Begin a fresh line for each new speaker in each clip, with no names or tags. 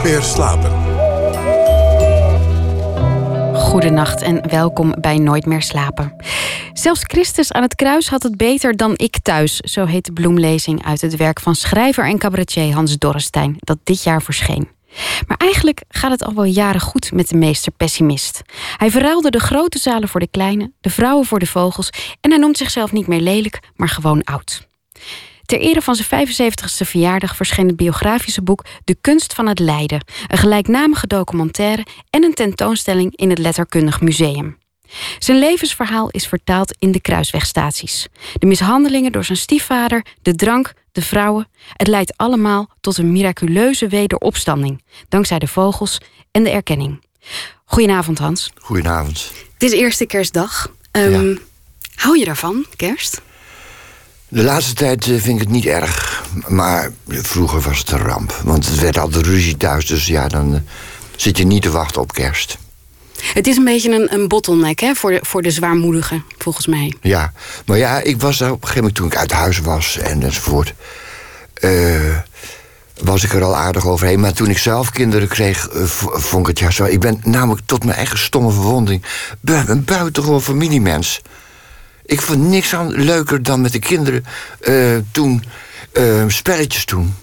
Nooit meer slapen.
Goedenacht en welkom bij Nooit meer slapen. Zelfs Christus aan het kruis had het beter dan ik thuis. Zo heet de bloemlezing uit het werk van schrijver en cabaretier Hans Dorrestein, dat dit jaar verscheen. Maar eigenlijk gaat het al wel jaren goed met de meester pessimist. Hij verruilde de grote zalen voor de kleine, de vrouwen voor de vogels en hij noemt zichzelf niet meer lelijk, maar gewoon oud. Ter ere van zijn 75ste verjaardag verscheen het biografische boek De Kunst van het Lijden, een gelijknamige documentaire en een tentoonstelling in het Letterkundig Museum. Zijn levensverhaal is vertaald in de kruiswegstaties. De mishandelingen door zijn stiefvader, de drank, de vrouwen. Het leidt allemaal tot een miraculeuze wederopstanding. Dankzij de vogels en de erkenning. Goedenavond, Hans.
Goedenavond.
Het is eerste kerstdag. Um, Hou je daarvan, kerst?
De laatste tijd eh, vind ik het niet erg. Maar vroeger was het een ramp. Want het werd altijd ruzie thuis. Dus ja, dan uh, zit je niet te wachten op kerst.
Het is een beetje een, een bottleneck hè, voor, de, voor de zwaarmoedigen, volgens mij.
Ja, maar ja, ik was daar op een gegeven moment toen ik uit huis was en enzovoort. Uh, was ik er al aardig overheen. Maar toen ik zelf kinderen kreeg, uh, vond ik het ja zo. Ik ben namelijk tot mijn eigen stomme verwonding een buitengewoon familiemens. Ik vond niks aan leuker dan met de kinderen uh, toen spelletjes doen.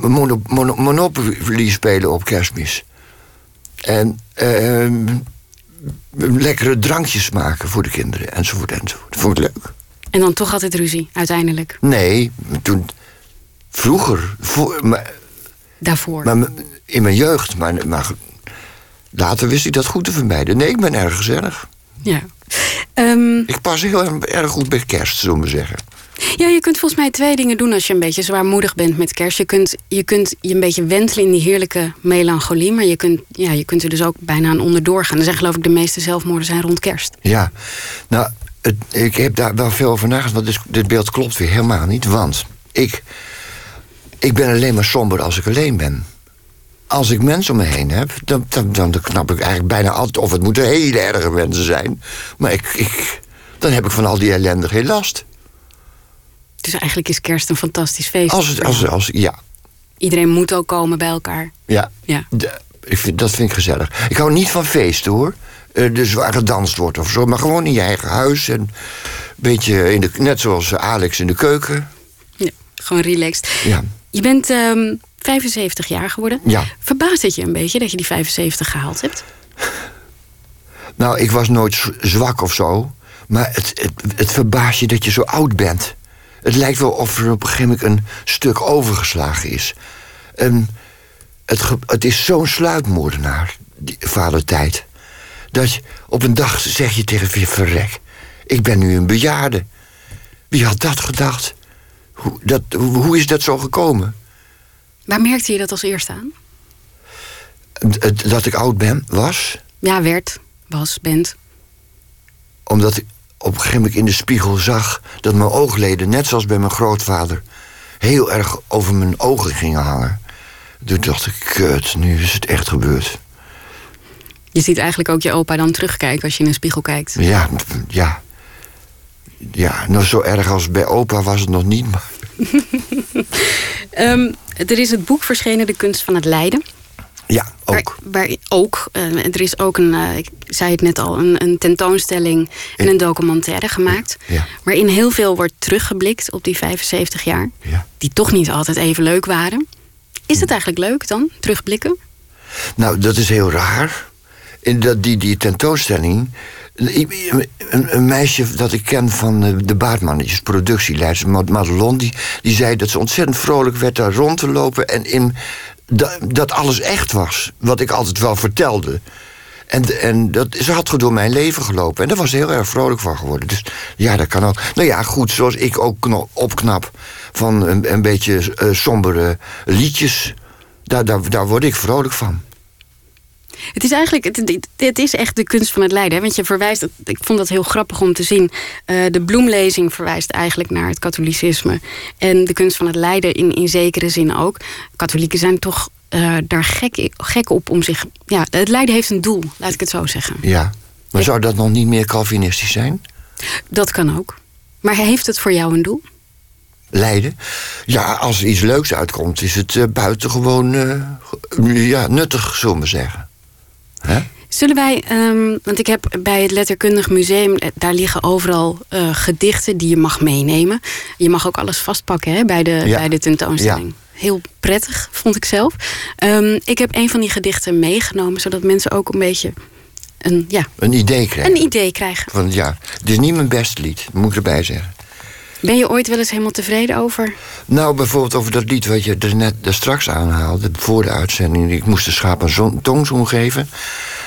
Mono, mono, Monopoly spelen op kerstmis. En uh, lekkere drankjes maken voor de kinderen, enzovoort, enzovoort. Dat vond ik leuk.
En dan toch altijd ruzie, uiteindelijk?
Nee, toen... Vroeger. Voor, maar,
Daarvoor?
Maar, in mijn jeugd, maar, maar later wist ik dat goed te vermijden. Nee, ik ben erg gezellig.
Ja. Um,
ik pas heel erg goed bij kerst, zullen we zeggen.
Ja, je kunt volgens mij twee dingen doen als je een beetje zwaarmoedig bent met kerst. Je kunt je, kunt je een beetje wentelen in die heerlijke melancholie, maar je kunt, ja, je kunt er dus ook bijna aan onderdoor gaan. Er zijn geloof ik de meeste zelfmoorden zijn rond kerst.
Ja, nou, het, ik heb daar wel veel over nagedacht, want dit, dit beeld klopt weer helemaal niet. Want ik, ik ben alleen maar somber als ik alleen ben. Als ik mensen om me heen heb, dan, dan, dan knap ik eigenlijk bijna altijd... of het moeten hele erge mensen zijn. Maar ik, ik, dan heb ik van al die ellende geen last.
Dus eigenlijk is kerst een fantastisch feest.
Als het, als, als, ja.
Iedereen moet ook komen bij elkaar.
Ja,
ja.
De, ik vind, dat vind ik gezellig. Ik hou niet van feesten hoor. Uh, dus waar gedanst wordt of zo. Maar gewoon in je eigen huis. En een beetje in de, net zoals Alex in de keuken.
Ja, gewoon relaxed.
Ja.
Je bent um, 75 jaar geworden.
Ja.
Verbaast het je een beetje dat je die 75 gehaald hebt?
Nou, ik was nooit zwak of zo. Maar het, het, het verbaast je dat je zo oud bent. Het lijkt wel of er op een gegeven moment een stuk overgeslagen is. En het, het is zo'n sluitmoordenaar, die vadertijd. Dat je, op een dag zeg je tegen je verrek. Ik ben nu een bejaarde. Wie had dat gedacht? Hoe, dat, hoe is dat zo gekomen?
Waar merkte je dat als eerste aan?
Dat ik oud ben, was?
Ja, werd, was, bent.
Omdat ik op een gegeven moment in de spiegel zag dat mijn oogleden, net zoals bij mijn grootvader, heel erg over mijn ogen gingen hangen. Toen dacht ik, kut, nu is het echt gebeurd.
Je ziet eigenlijk ook je opa dan terugkijken als je in een spiegel kijkt.
Ja, ja. Ja, nou zo erg als bij opa was het nog niet, maar...
um, er is het boek verschenen, De Kunst van het Lijden.
Ja, ook.
Waar, waar ook. Uh, er is ook een, uh, ik zei het net al, een, een tentoonstelling en een documentaire gemaakt.
Ja.
Waarin heel veel wordt teruggeblikt op die 75 jaar.
Ja.
Die toch niet altijd even leuk waren. Is het eigenlijk leuk dan, terugblikken?
Nou, dat is heel raar. In dat, die, die tentoonstelling. Een, meisje dat ik ken van de Baardmannetjes, productieleiders, Madelon, die, die zei dat ze ontzettend vrolijk werd daar rond te lopen en in dat, dat alles echt was. Wat ik altijd wel vertelde. En, en dat, ze had door mijn leven gelopen. En daar was ze heel erg vrolijk van geworden. Dus ja, dat kan ook. Nou ja, goed, zoals ik ook opknap van een, een beetje uh, sombere liedjes. Daar, daar, daar word ik vrolijk van.
Het is eigenlijk, het, het, is echt de kunst van het lijden. Want je verwijst, ik vond dat heel grappig om te zien. Uh, de bloemlezing verwijst eigenlijk naar het katholicisme. En de kunst van het lijden in, in zekere zin ook. Katholieken zijn toch uh, daar gek, gek op om zich. Ja, het lijden heeft een doel, laat ik het zo zeggen.
Ja, maar zou dat nog niet meer Calvinistisch zijn?
Dat kan ook. Maar heeft het voor jou een doel?
Leiden. Ja, als er iets leuks uitkomt, is het uh, buitengewoon uh, ja, nuttig, zullen we zeggen. Hè?
Zullen wij, um, want ik heb bij het Letterkundig Museum, daar liggen overal uh, gedichten die je mag meenemen. Je mag ook alles vastpakken hè, bij, de, ja. bij de tentoonstelling. Ja. Heel prettig, vond ik zelf. Um, ik heb een van die gedichten meegenomen, zodat mensen ook een beetje een, ja,
een idee krijgen.
Een idee krijgen.
Want ja, het is niet mijn beste lied, moet ik erbij zeggen.
Ben je ooit wel eens helemaal tevreden over?
Nou, bijvoorbeeld over dat lied wat je er net er straks aanhaalde... voor de uitzending, ik moest de schaap een tongzoen geven...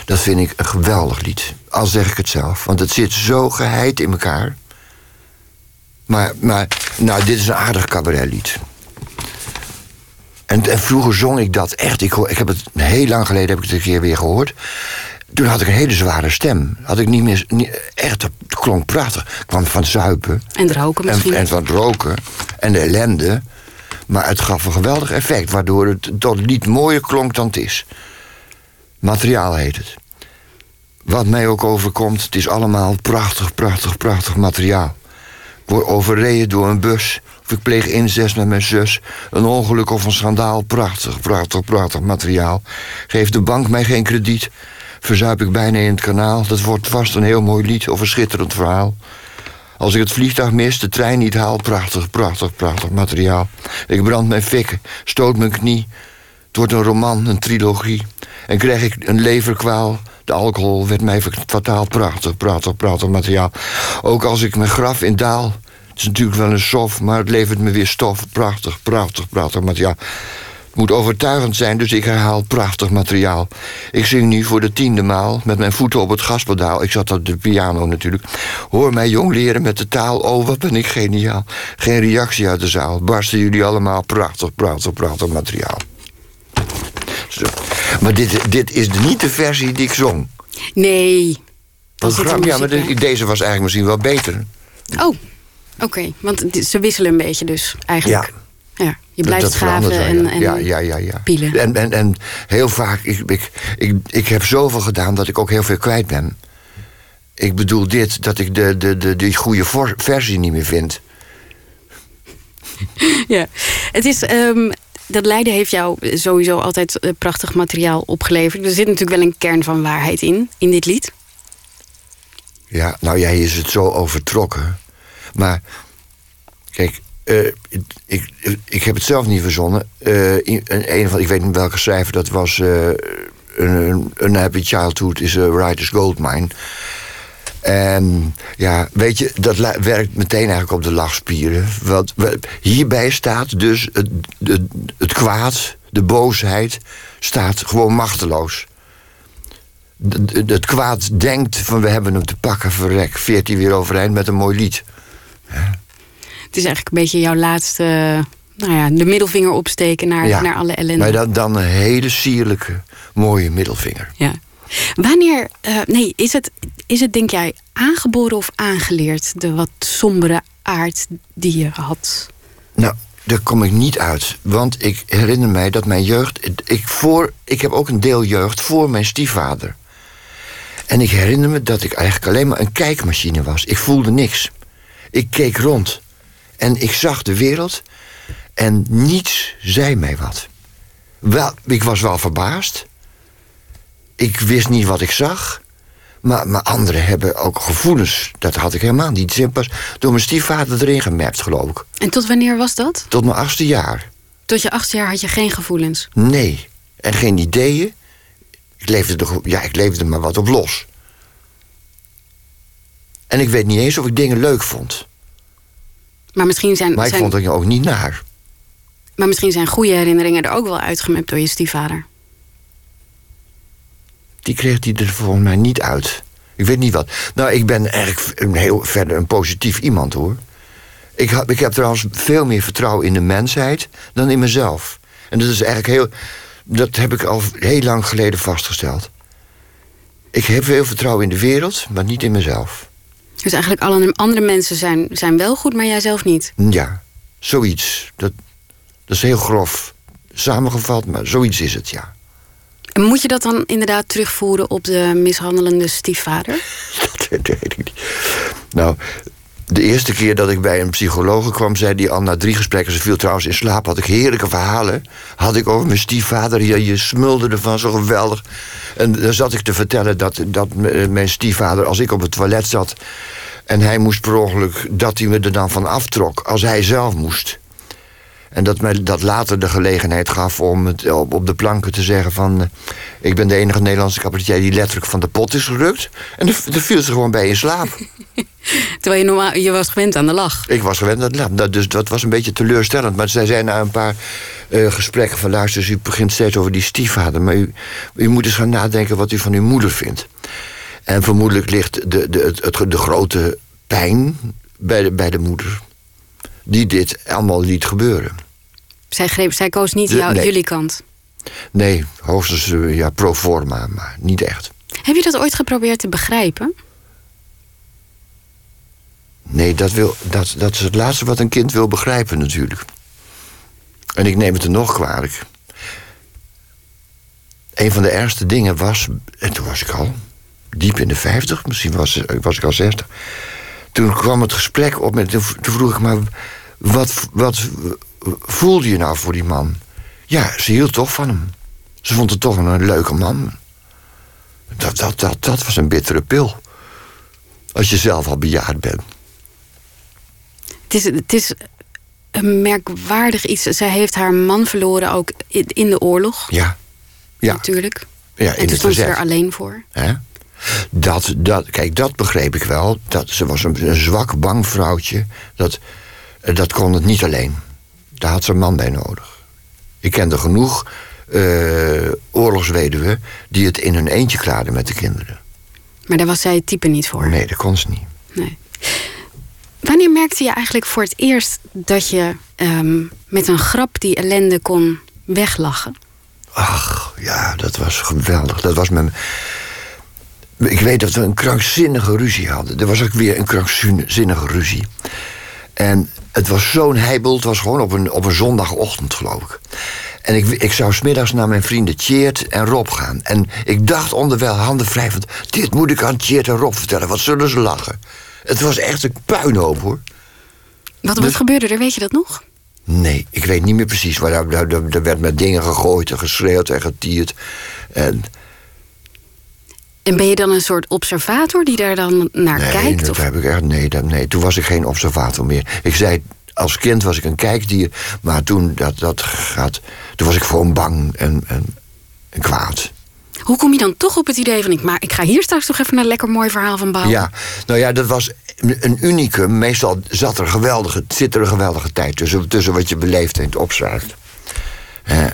dat vind ik een geweldig lied. Al zeg ik het zelf. Want het zit zo geheid in elkaar. Maar, maar nou, dit is een aardig cabaretlied. En, en vroeger zong ik dat echt. Ik, ik heb het heel lang geleden heb ik het een keer weer gehoord. Toen had ik een hele zware stem. Had ik niet meer. Niet, echt, het klonk prachtig. Ik kwam van zuipen.
En roken misschien.
En, en van het roken. En de ellende. Maar het gaf een geweldig effect. Waardoor het tot niet mooier klonk dan het is. Materiaal heet het. Wat mij ook overkomt, het is allemaal prachtig, prachtig, prachtig materiaal. Ik word overreden door een bus. Of ik pleeg incest met mijn zus. Een ongeluk of een schandaal. Prachtig, prachtig, prachtig materiaal. Geeft de bank mij geen krediet verzuip ik bijna in het kanaal. Dat wordt vast een heel mooi lied of een schitterend verhaal. Als ik het vliegtuig mis, de trein niet haal, prachtig, prachtig, prachtig materiaal. Ik brand mijn fikken, stoot mijn knie. Het wordt een roman, een trilogie. En krijg ik een leverkwaal. De alcohol werd mij fataal, prachtig, prachtig, prachtig materiaal. Ook als ik mijn graf in daal. Het is natuurlijk wel een sof, maar het levert me weer stof. Prachtig, prachtig, prachtig materiaal moet overtuigend zijn, dus ik herhaal prachtig materiaal. Ik zing nu voor de tiende maal met mijn voeten op het gaspedaal. Ik zat op de piano natuurlijk. Hoor mij jong leren met de taal. Oh, wat ben ik geniaal. Geen reactie uit de zaal. Barsten jullie allemaal prachtig, prachtig, prachtig materiaal. Zo. Maar dit, dit is niet de versie die ik zong.
Nee.
Dat grap, ja, maar deze was eigenlijk misschien wel beter.
Oh, oké. Want ze wisselen een beetje dus eigenlijk.
Ja.
Ja, je blijft dat schaven en, en
ja, ja, ja, ja.
pielen.
En, en, en heel vaak, ik, ik, ik, ik heb zoveel gedaan dat ik ook heel veel kwijt ben. Ik bedoel dit, dat ik de, de, de, de goede versie niet meer vind.
Ja, het is... Um, dat Leiden heeft jou sowieso altijd eh, prachtig materiaal opgeleverd. Er zit natuurlijk wel een kern van waarheid in, in dit lied.
Ja, nou jij is het zo overtrokken. Maar kijk, uh, ik, ik heb het zelf niet verzonnen. Uh, een, een van, ik weet niet welke schrijver dat was. Uh, een, een Happy Childhood is a Writer's Goldmine. En ja, weet je, dat werkt meteen eigenlijk op de lachspieren. Want hierbij staat dus het, het, het kwaad, de boosheid, staat gewoon machteloos. Het kwaad denkt van we hebben hem te pakken, verrek. Veert hij weer overeind met een mooi lied.
Het is eigenlijk een beetje jouw laatste, nou ja, de middelvinger opsteken naar, naar alle ellende.
Maar dan, dan een hele sierlijke, mooie middelvinger.
Ja. Wanneer, uh, nee, is het, is het denk jij aangeboren of aangeleerd, de wat sombere aard die je had?
Nou, daar kom ik niet uit. Want ik herinner mij dat mijn jeugd. Ik, voor, ik heb ook een deel jeugd voor mijn stiefvader. En ik herinner me dat ik eigenlijk alleen maar een kijkmachine was. Ik voelde niks. Ik keek rond. En ik zag de wereld en niets zei mij wat. Wel, ik was wel verbaasd. Ik wist niet wat ik zag. Maar, maar anderen hebben ook gevoelens. Dat had ik helemaal niet. Ze pas door mijn stiefvader erin gemapt, geloof ik.
En tot wanneer was dat?
Tot mijn achtste jaar.
Tot je achtste jaar had je geen gevoelens?
Nee. En geen ideeën. Ik leefde er, ja, ik leefde er maar wat op los. En ik weet niet eens of ik dingen leuk vond.
Maar misschien zijn.
Maar ik
zijn,
vond het ook niet naar.
Maar misschien zijn goede herinneringen er ook wel uitgemapt door je stiefvader.
Die kreeg hij er volgens mij niet uit. Ik weet niet wat. Nou, ik ben eigenlijk een heel verder een positief iemand hoor. Ik, heb, ik heb trouwens veel meer vertrouwen in de mensheid dan in mezelf. En dat is eigenlijk heel. Dat heb ik al heel lang geleden vastgesteld. Ik heb veel vertrouwen in de wereld, maar niet in mezelf.
Dus eigenlijk alle andere mensen zijn, zijn wel goed, maar jij zelf niet?
Ja, zoiets. Dat, dat is heel grof samengevat, maar zoiets is het, ja.
En moet je dat dan inderdaad terugvoeren op de mishandelende stiefvader?
dat weet ik niet. Nou, De eerste keer dat ik bij een psycholoog kwam, zei die al na drie gesprekken, ze viel trouwens in slaap, had ik heerlijke verhalen. Had ik over mijn stiefvader, je, smulde ervan, zo geweldig. En dan zat ik te vertellen dat, dat mijn stiefvader, als ik op het toilet zat en hij moest per ongeluk, dat hij me er dan van aftrok, als hij zelf moest. En dat mij dat later de gelegenheid gaf om het op, op de planken te zeggen van... eh, ik ben de enige Nederlandse cabaretier die letterlijk van de pot is gerukt. En dan viel ze gewoon bij in slaap.
Terwijl je normaal, je was gewend aan de lach.
Ik was gewend aan het lachen. Dat, dus dat was een beetje teleurstellend. Maar zij zei na een paar eh, gesprekken van... luister, eens, u begint steeds over die stiefvader... maar u, u moet eens gaan nadenken wat u van uw moeder vindt. En vermoedelijk ligt de, de, het, het- de grote pijn bij de, bij de moeder... die dit allemaal liet gebeuren.
Zij, greep, zij koos niet
De-
jou,
nee.
jullie kant.
Nee, hoogstens eh, ja, pro forma, maar niet echt.
Heb je dat ooit geprobeerd te begrijpen?
Nee, dat, wil, dat, dat is het laatste wat een kind wil begrijpen natuurlijk. En ik neem het er nog kwalijk. Een van de ergste dingen was, en toen was ik al diep in de 50, misschien was, was ik al 60. Toen kwam het gesprek op met. Toen vroeg ik maar, wat, wat voelde je nou voor die man? Ja, ze hield toch van hem. Ze vond het toch een leuke man. Dat, dat, dat, dat was een bittere pil. Als je zelf al bejaard bent.
Het is, het is een merkwaardig iets. Zij heeft haar man verloren ook in, de oorlog,
Ja. Ja,
natuurlijk.
ja
en toen stond ze er alleen voor.
Dat, dat, kijk, dat begreep ik wel. Dat, ze was een, een zwak, bang vrouwtje. Dat, eh, dat kon het niet alleen. Daar had ze een man bij nodig. Ik kende genoeg eh oorlogsweduwen... die het in hun eentje klaarden met de kinderen.
Maar daar was zij het type niet voor.
Nee, dat kon ze niet.
Nee. Wanneer merkte je eigenlijk voor het eerst dat je ehm, met een grap die ellende kon weglachen?
Ach, ja, dat was geweldig. Dat was mijn... Ik weet dat we een krankzinnige ruzie hadden. Er was ook weer een krankzinnige ruzie. En het was zo'n heibel. Het was gewoon op een, op een zondagochtend, geloof ik. En ik, ik zou smiddags naar mijn vrienden Tjeerd en Rob gaan. En ik dacht onderwijl handen wrijvend... dit moet ik aan Tjeerd en Rob vertellen. Wat zullen ze lachen? Het was echt een puinhoop, hoor.
Wat, wat
Dus-
gebeurde er, weet je dat nog?
Nee, ik weet niet meer precies. Maar daar, daar, werd met dingen gegooid en geschreeuwd en getierd. En
En ben je dan een soort observator die daar dan naar
nee,
kijkt?
dat
Of?
heb ik echt. Nee, dat, nee, toen was ik geen observator meer. Ik zei, als kind was ik een kijkdier. Maar toen, dat, dat gaat, toen was ik gewoon bang en, en, en kwaad.
Hoe kom je dan toch op het idee van... Ik, maar ik ga hier straks toch even een lekker mooi verhaal van bouwen?
Ja, nou ja, dat was een unicum. Meestal zat er geweldige, zit er een geweldige tijd tussen, tussen wat je beleeft en het opschrijft. Eh,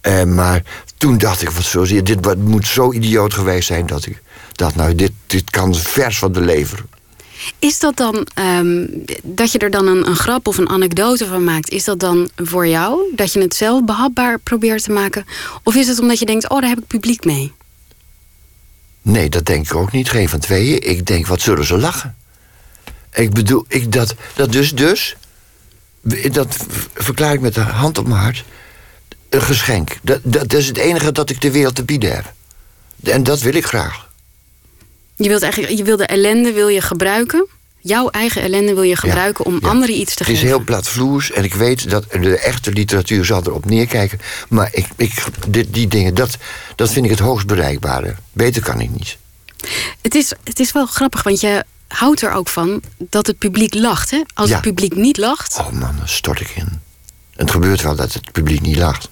eh, maar toen dacht ik, wat zo dit wat moet zo idioot geweest zijn dat ik dacht, nou, dit, dit kan vers van de lever.
Is dat dan, ehm, dat je er dan een, een grap of een anekdote van maakt... is dat dan voor jou, dat je het zelf behapbaar probeert te maken? Of is het omdat je denkt, oh, daar heb ik publiek mee?
Nee, dat denk ik ook niet. Geen van tweeën. Ik denk, wat zullen ze lachen? Ik bedoel, ik dat, dat dus, dus... Dat verklaar ik met de hand op mijn hart. Een geschenk. Dat, dat, dat is het enige dat ik de wereld te bieden heb. En dat wil ik graag.
Je wilt eigenlijk, je wil de ellende wil je gebruiken. Jouw eigen ellende wil je gebruiken om
Ja.
anderen iets te
Het is
geven.
heel platvloers en ik weet dat de echte literatuur zal erop neerkijken. Maar ik, ik, dit, die dingen, dat, dat vind ik het hoogst bereikbare. Beter kan ik niet.
Het, is, het is wel grappig, want je houdt er ook van dat het publiek lacht. Hè? Als
Ja.
het publiek niet lacht,
Oh man, dan stort ik in. Het gebeurt wel dat het publiek niet lacht.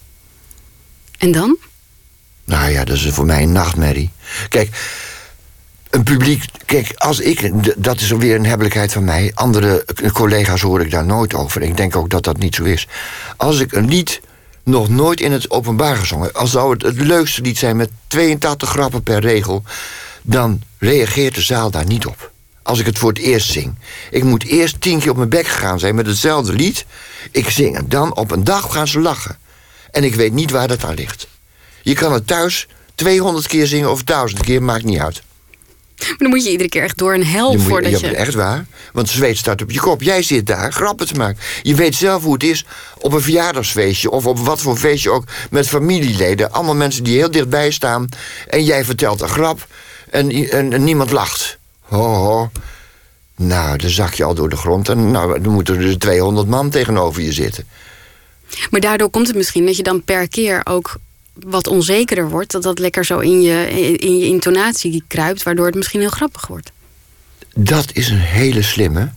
en dan?
Nou ja, dat is voor mij een nachtmerrie. Kijk, een publiek. Kijk, als ik. Dat is weer een hebbelijkheid van mij. Andere collega's hoor ik daar nooit over. Ik denk ook dat dat niet zo is. Als ik een lied nog nooit in het openbaar gezongen. Als zou het het leukste lied zijn met 82 grappen per regel. dan reageert de zaal daar niet op. Als ik het voor het eerst zing. Ik moet eerst tien keer op mijn bek gegaan zijn met hetzelfde lied. Ik zing en dan op een dag gaan ze lachen. En ik weet niet waar dat aan ligt. Je kan het thuis 200 keer zingen of 1000 keer, maakt niet uit.
Maar dan moet je iedere keer echt door een hel
Je moet,
voordat
ja,
je...
Echt waar. Want zweet staat op je kop. Jij zit daar grappen te maken. Je weet zelf hoe het is op een verjaardagsfeestje... of op wat voor feestje ook, met familieleden. Allemaal mensen die heel dichtbij staan. En jij vertelt een grap en, en, en niemand lacht. Ho, ho. Nou, dan zak je al door de grond en nou, dan moeten er 200 man tegenover je zitten.
Maar daardoor komt het misschien dat je dan per keer ook wat onzekerder wordt. Dat dat lekker zo in je, in je intonatie kruipt, waardoor het misschien heel grappig wordt.
Dat is een hele slimme.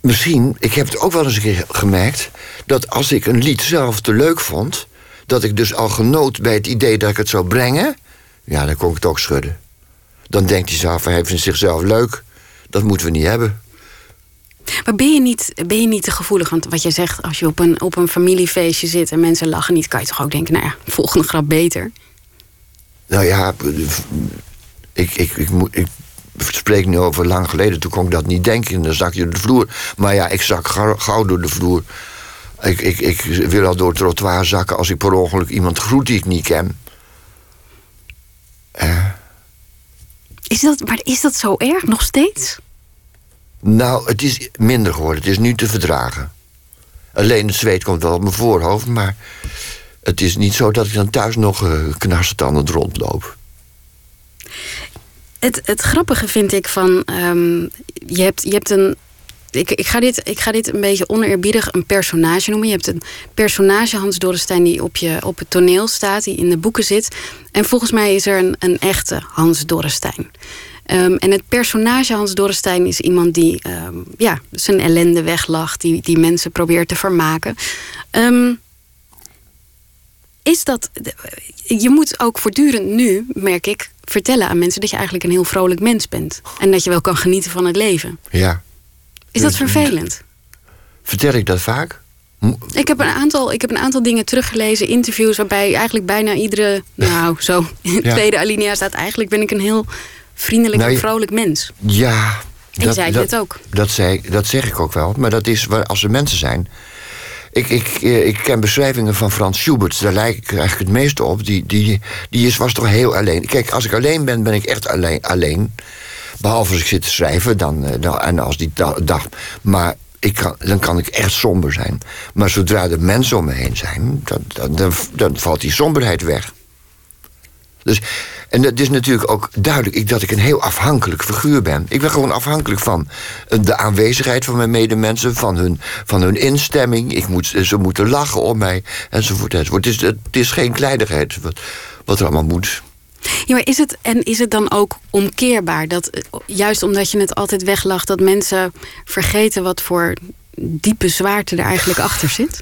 Misschien, ik heb het ook wel eens een keer gemerkt... dat als ik een lied zelf te leuk vond... dat ik dus al genoot bij het idee dat ik het zou brengen... ja, dan kon ik het ook schudden. Dan denkt hij zelf, hij vindt zichzelf leuk. Dat moeten we niet hebben.
Maar ben je, niet, ben je niet te gevoelig? Want wat je zegt, als je op een, op een familiefeestje zit en mensen lachen niet, kan je toch ook denken, nou ja, volgende grap beter.
Nou ja, ik, ik, ik, ik, ik spreek nu over lang geleden. Toen kon ik dat niet denken. En dan zak je door de vloer. Maar ja, ik zak gauw door de vloer. Ik, ik, ik wil al door het trottoir zakken als ik per ongeluk iemand groet die ik niet ken.
Uh. Is dat, maar is dat zo erg nog steeds?
Nou, het is minder geworden. Het is nu te verdragen. Alleen het zweet komt wel op mijn voorhoofd, maar het is niet zo dat ik dan thuis nog uh, knarsetandend rondloop.
Het, het grappige vind ik van. Um, je, hebt, je hebt een. Ik, ik, ga dit, ik ga dit een beetje oneerbiedig een personage noemen. Je hebt een personage, Hans Dorrestein, die op, je, op het toneel staat, die in de boeken zit. En volgens mij is er een, een echte Hans Dorrestein. Um, en het personage Hans Dorrestein is iemand die um, ja, zijn ellende weglacht, die, die mensen probeert te vermaken. Um, is dat. Je moet ook voortdurend nu, merk ik, vertellen aan mensen dat je eigenlijk een heel vrolijk mens bent. En dat je wel kan genieten van het leven.
Ja.
Is dat vervelend?
Vertel ik dat vaak?
Ik heb, een aantal, ik heb een aantal dingen teruggelezen, interviews, waarbij eigenlijk bijna iedere, nou zo, in het tweede alinea staat: eigenlijk ben ik een heel vriendelijk en vrolijk mens.
Ja.
En dat, zei je het ook.
Dat, zei, dat zeg ik ook wel. Maar dat is als er mensen zijn. Ik, ik, eh, ik ken beschrijvingen van Frans Schubert, daar lijk ik eigenlijk het meeste op. Die, die, die is, was toch heel alleen. Kijk, als ik alleen ben, ben ik echt alleen. alleen. Behalve als ik zit te schrijven dan, eh, dan, en als die dag. Maar ik kan, dan kan ik echt somber zijn. Maar zodra er mensen om me heen zijn, dan, dan, dan, dan valt die somberheid weg. Dus en het is natuurlijk ook duidelijk dat ik een heel afhankelijk figuur ben. Ik ben gewoon afhankelijk van de aanwezigheid van mijn medemensen, van hun, van hun instemming. Ik moet, ze moeten lachen om mij, enzovoort. enzovoort. Het, is, het is geen kleinigheid wat, wat er allemaal moet.
Ja, maar is het, en is het dan ook omkeerbaar dat juist omdat je het altijd weglacht, dat mensen vergeten wat voor diepe zwaarte er eigenlijk achter zit?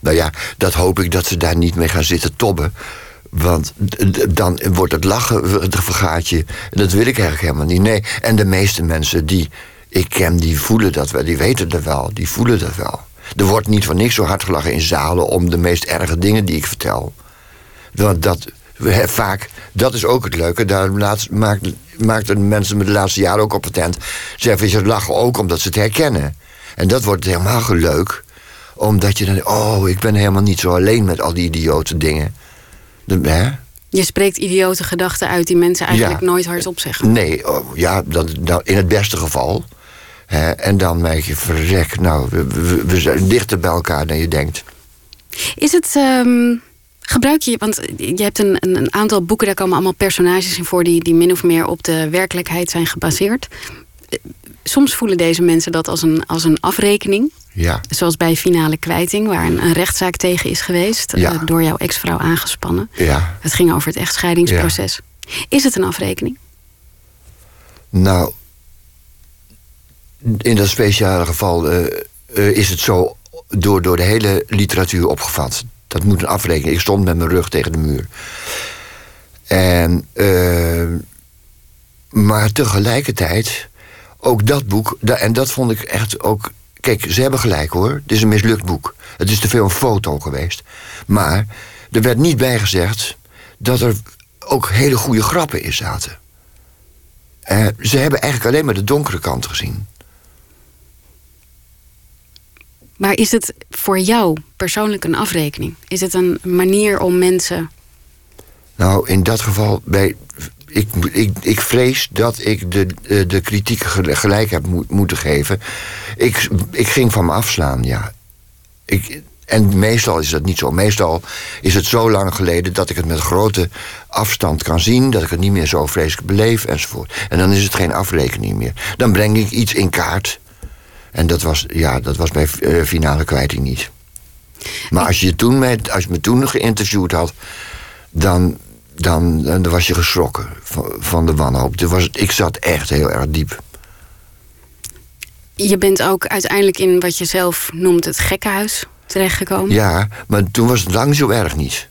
Nou ja, dat hoop ik dat ze daar niet mee gaan zitten tobben. Want dan wordt het lachen het vergaat je. Dat wil ik eigenlijk helemaal niet. Nee. En de meeste mensen die ik ken, die voelen dat wel. Die weten dat wel. Die voelen dat wel. Er wordt niet van niks zo hard gelachen in zalen om de meest erge dingen die ik vertel. Want dat, vaak, dat is ook het leuke. Daar maakt, maakt de mensen met de laatste jaren ook op patent. Ze lachen ook omdat ze het herkennen. En dat wordt helemaal leuk. Omdat je dan, oh, ik ben helemaal niet zo alleen met al die idiote dingen.
De, Je spreekt idiote gedachten uit die mensen eigenlijk nooit hardop zeggen.
Nee, oh, ja, dat, in het beste geval. Hè, en dan merk je, verrek, nou, we, we, zijn dichter bij elkaar dan je denkt.
Is het... Um, gebruik je, want je hebt een, een, een, aantal boeken, daar komen allemaal personages in voor die, die min of meer op de werkelijkheid zijn gebaseerd. Soms voelen deze mensen dat als een, als een afrekening.
Ja.
Zoals bij finale kwijting, waar een, een rechtszaak tegen is geweest.
Ja.
Uh, door jouw ex-vrouw aangespannen.
Ja.
Het ging over het echtscheidingsproces. Ja. Is het een afrekening?
Nou, in dat speciale geval uh, uh, is het zo door, door de hele literatuur opgevat. Dat moet een afrekening. Ik stond met mijn rug tegen de muur. En, maar tegelijkertijd, ook dat boek, en dat vond ik echt ook Kijk, ze hebben gelijk hoor. Het is een mislukt boek. Het is te veel een foto geweest. Maar er werd niet bijgezegd dat er ook hele goede grappen in zaten. Uh, ze hebben eigenlijk alleen maar de donkere kant gezien.
Maar is het voor jou persoonlijk een afrekening? Is het een manier om mensen.
Nou, in dat geval, bij ik, ik, ik vrees dat ik de, de, de kritiek gelijk heb moeten geven. Ik, ik ging van me afslaan, ja. Ik, En meestal is dat niet zo. Meestal is het zo lang geleden dat ik het met grote afstand kan zien, dat ik het niet meer zo vreselijk beleef enzovoort. En dan is het geen afrekening meer. Dan breng ik iets in kaart. En dat was, ja, dat was bij uh, finale kwijting niet. Maar als je, toen met, als je me toen geïnterviewd had, dan, dan, dan was je geschrokken van, van de wanhoop. Was ik zat echt heel erg diep.
Je bent ook uiteindelijk in wat je zelf noemt het gekkenhuis terechtgekomen.
Ja, maar toen was het lang zo erg niet.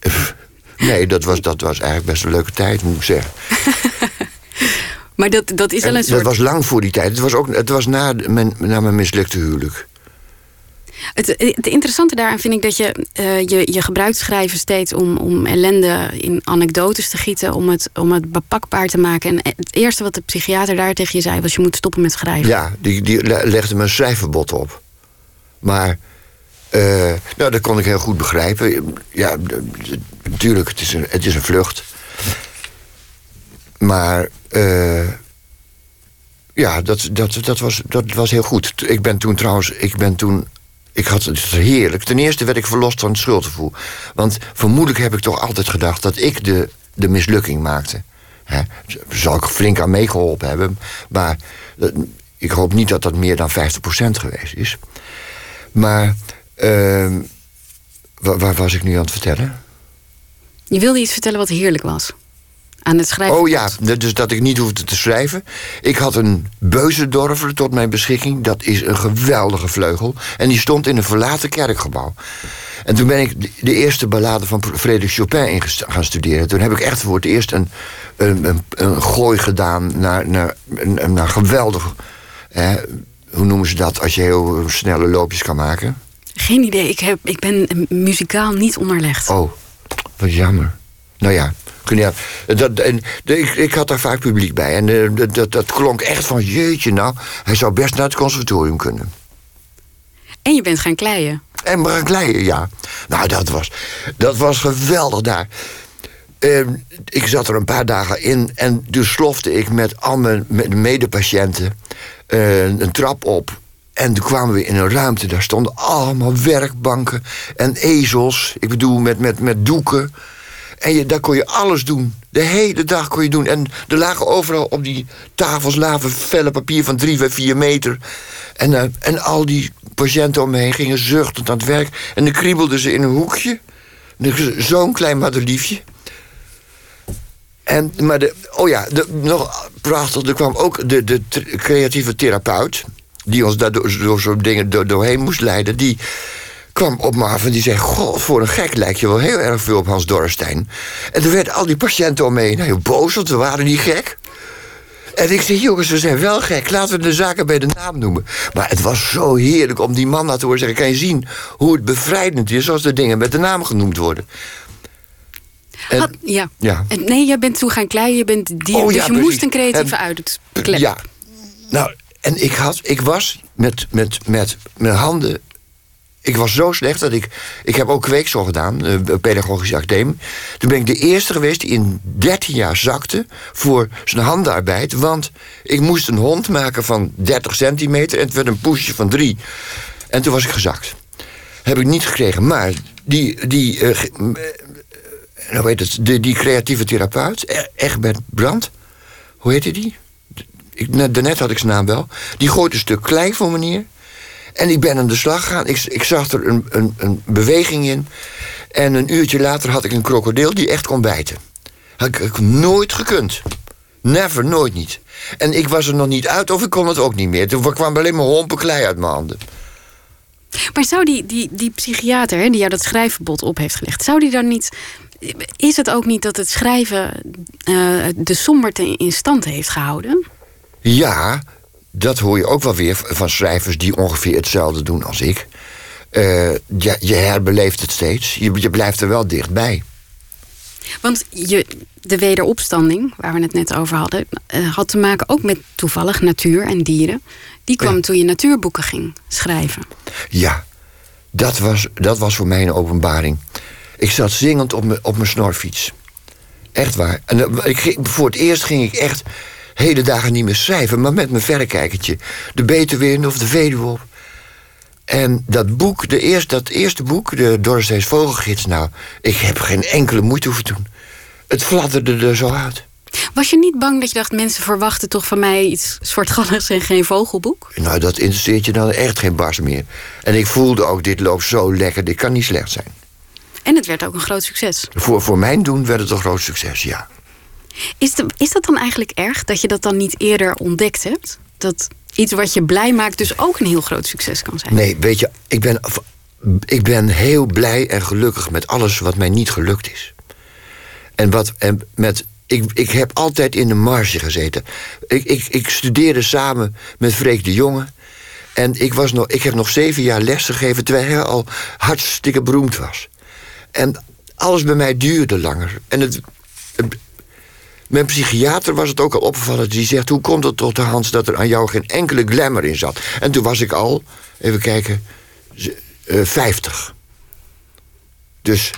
Nee, dat was, dat was eigenlijk best een leuke tijd, moet ik zeggen.
maar dat, dat is wel een soort...
Dat was lang voor die tijd. Het was, ook, het was na mijn, na mijn mislukte huwelijk.
Het, interessante daaraan vind ik dat je, uh, je, je gebruikt schrijven steeds om, om ellende in anekdotes te gieten, om het, om het bepakbaar te maken. En het eerste wat de psychiater daar tegen je zei was: je moet stoppen met schrijven.
Ja, die, die legde me een schrijfverbod op. Maar uh, nou, dat kon ik heel goed begrijpen. Ja, natuurlijk, het is een, het is een vlucht. Maar uh, ja, dat, dat, dat, was, dat was heel goed. Ik ben toen trouwens, ik ben toen ik had het heerlijk. Ten eerste werd ik verlost van het schuldgevoel. Want vermoedelijk heb ik toch altijd gedacht dat ik de, de mislukking maakte. He, zal ik flink aan meegeholpen hebben. Maar eh, ik hoop niet dat dat meer dan 50% geweest is. Maar uh, waar, waar was ik nu aan het vertellen?
Je wilde iets vertellen wat heerlijk was aan het schrijven.
Oh ja, dus dat ik niet hoefde te schrijven. Ik had een Beuzendorfer tot mijn beschikking. Dat is een geweldige vleugel. En die stond in een verlaten kerkgebouw. En toen ben ik de eerste ballade van Frederik Chopin in gaan studeren. Toen heb ik echt voor het eerst een, een, een, een gooi gedaan naar, naar, naar geweldig. Hè, hoe noemen ze dat als je heel snelle loopjes kan maken?
Geen idee. Ik, heb, ik ben muzikaal niet onderlegd.
Oh, wat jammer. Nou ja, ja, dat, en, ik, ik had daar vaak publiek bij. En uh, dat, dat klonk echt van, jeetje nou, hij zou best naar het conservatorium kunnen.
En je bent gaan kleien.
En gaan kleien, ja. Nou, dat was, dat was geweldig daar. Uh, ik zat er een paar dagen in en dus slofte ik met al mijn medepatiënten uh, een trap op. En toen kwamen we in een ruimte, daar stonden allemaal werkbanken en ezels. Ik bedoel, met, met, met doeken. En je, daar kon je alles doen. De hele dag kon je doen. En er lagen overal op die tafels laven velle papier van drie, vier meter. En, uh, en al die patiënten om me heen gingen zuchtend aan het werk. En dan kriebelden ze in een hoekje. Zo'n klein madeliefje. En, maar de, oh ja, de, nog prachtig, er kwam ook de, de creatieve therapeut... die ons daar door, door zo'n dingen door, doorheen moest leiden... die kwam op me af en die zei... God, voor een gek lijkt je wel heel erg veel op Hans Dorrestein. En toen werden al die patiënten om me heen heel boos, want we waren niet gek. En ik zei, jongens, we zijn wel gek. Laten we de zaken bij de naam noemen. Maar het was zo heerlijk om die man te horen zeggen... kan je zien hoe het bevrijdend is als de dingen met de naam genoemd worden.
En, ja. ja. Nee, jij bent toen gaan kleien, je bent die, oh, dus je moest een creatieve uitklep.
Ja. Nou, en ik, had, ik was met, met, met mijn handen ik was zo slecht dat ik... Ik heb ook kweeksel gedaan, uh, pedagogische academie. Toen ben ik de eerste geweest die in 13 jaar zakte... voor zijn handenarbeid. Want ik moest een hond maken van 30 centimeter... en het werd een poesje van 3. En toen was ik gezakt. Heb ik niet gekregen. Maar die... die uh, nou weet het, die, die creatieve therapeut, e-, Egbert Brandt... Hoe heette die? Ik, daarnet had ik zijn naam wel. Die gooit een stuk klei voor me neer... En ik ben aan de slag gegaan. Ik, ik zag er een, een, een beweging in. En een uurtje later had ik een krokodil die echt kon bijten. Had ik, ik nooit gekund. Never, nooit niet. En ik was er nog niet uit of ik kon het ook niet meer. Toen kwam alleen maar hompen klei uit mijn handen.
Maar zou die, die, die psychiater hè, die jou dat schrijfverbod op heeft gelegd... zou die dan niet... Is het ook niet dat het schrijven uh, de somberte in stand heeft gehouden?
Ja, dat hoor je ook wel weer van schrijvers die ongeveer hetzelfde doen als ik. Uh, je, je, herbeleeft het steeds. Je, je, blijft er wel dichtbij.
Want je, de wederopstanding, waar we het net over hadden, uh, had te maken ook met toevallig natuur en dieren. Die kwam toen je natuurboeken ging schrijven.
Ja, dat was, dat was voor mij een openbaring. Ik zat zingend op mijn, op snorfiets. Echt waar. En uh, ik, voor het eerst ging ik echt hele dagen niet meer schrijven, maar met mijn verrekijkertje. De Betuwe of de Veluwe op. En dat boek, de eerste, dat eerste boek, de Dorresteens Vogelgids... nou, ik heb geen enkele moeite hoeven doen. Het fladderde er zo uit.
Was je niet bang dat je dacht... mensen verwachten toch van mij iets soortgelijks en geen vogelboek?
Nou, dat interesseert je dan echt geen bars meer. En ik voelde ook, dit loopt zo lekker, dit kan niet slecht zijn.
En het werd ook een groot succes.
Voor, voor mijn doen werd het een groot succes, ja.
Is, is dat dan eigenlijk erg dat je dat dan niet eerder ontdekt hebt? Dat iets wat je blij maakt dus ook een heel groot succes kan zijn?
Nee, weet je, ik ben, ik ben heel blij en gelukkig met alles wat mij niet gelukt is. En wat en met. Ik, ik heb altijd in de marge gezeten. Ik, ik, ik studeerde samen met Freek de Jonge. En ik, was nog, ik heb nog zeven jaar les gegeven terwijl hij al hartstikke beroemd was. En alles bij mij duurde langer. En het, mijn psychiater was het ook al opgevallen. Die zegt, hoe komt het tot de Hans dat er aan jou geen enkele glamour in zat? En toen was ik al, even kijken, uh, eh, 50. Dus...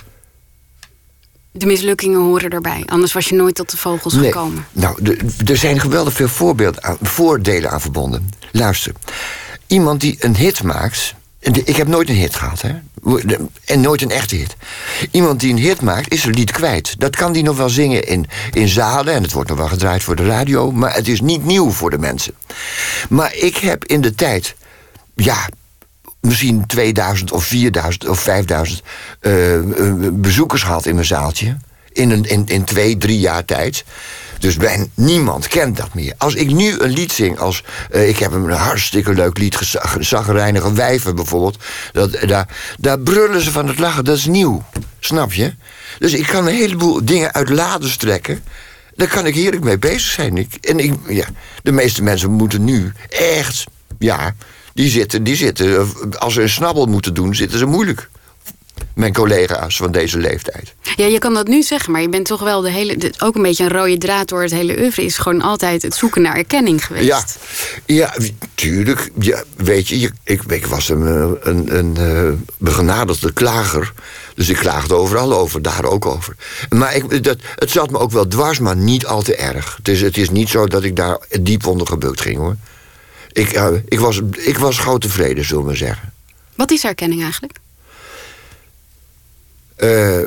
De mislukkingen horen erbij. Anders was je nooit tot de vogels nee. gekomen.
Nou, er zijn geweldig veel voorbeelden aan, voordelen aan verbonden. Luister. Iemand die een hit maakt ik heb nooit een hit gehad, hè? En nooit een echte hit. Iemand die een hit maakt, is een lied kwijt. Dat kan die nog wel zingen in, in zalen. En het wordt nog wel gedraaid voor de radio. Maar het is niet nieuw voor de mensen. Maar ik heb in de tijd. Ja, misschien 2000 of 4000 of 5000 uh, uh, bezoekers gehad in mijn zaaltje. In, een, in, in twee, drie jaar tijd. Dus bij niemand kent dat meer. Als ik nu een lied zing als... Uh, ik heb een hartstikke leuk lied, Zagrijnige Wijven bijvoorbeeld. Dat, daar, daar brullen ze van het lachen. Dat is nieuw. Snap je? Dus ik kan een heleboel dingen uit laden strekken. Daar kan ik heerlijk mee bezig zijn. Ik, en ik, ja, de meeste mensen moeten nu echt... Ja, die zitten, die zitten... Als ze een snabbel moeten doen, zitten ze moeilijk mijn collega's van deze leeftijd.
Ja, je kan dat nu zeggen, maar je bent toch wel de hele. ook een beetje een rode draad door het hele oeuvre. Is gewoon altijd het zoeken naar erkenning geweest.
Ja, ja tuurlijk. Ja, weet je, ik, ik was een, een, een, een uh, begenadigde klager. Dus ik klaagde overal over, daar ook over. Maar ik, dat, het zat me ook wel dwars, maar niet al te erg. Het is, het is niet zo dat ik daar diep onder gebukt ging hoor. Ik, uh, ik, was, ik was gauw tevreden, zullen we zeggen.
Wat is erkenning eigenlijk?
Uh,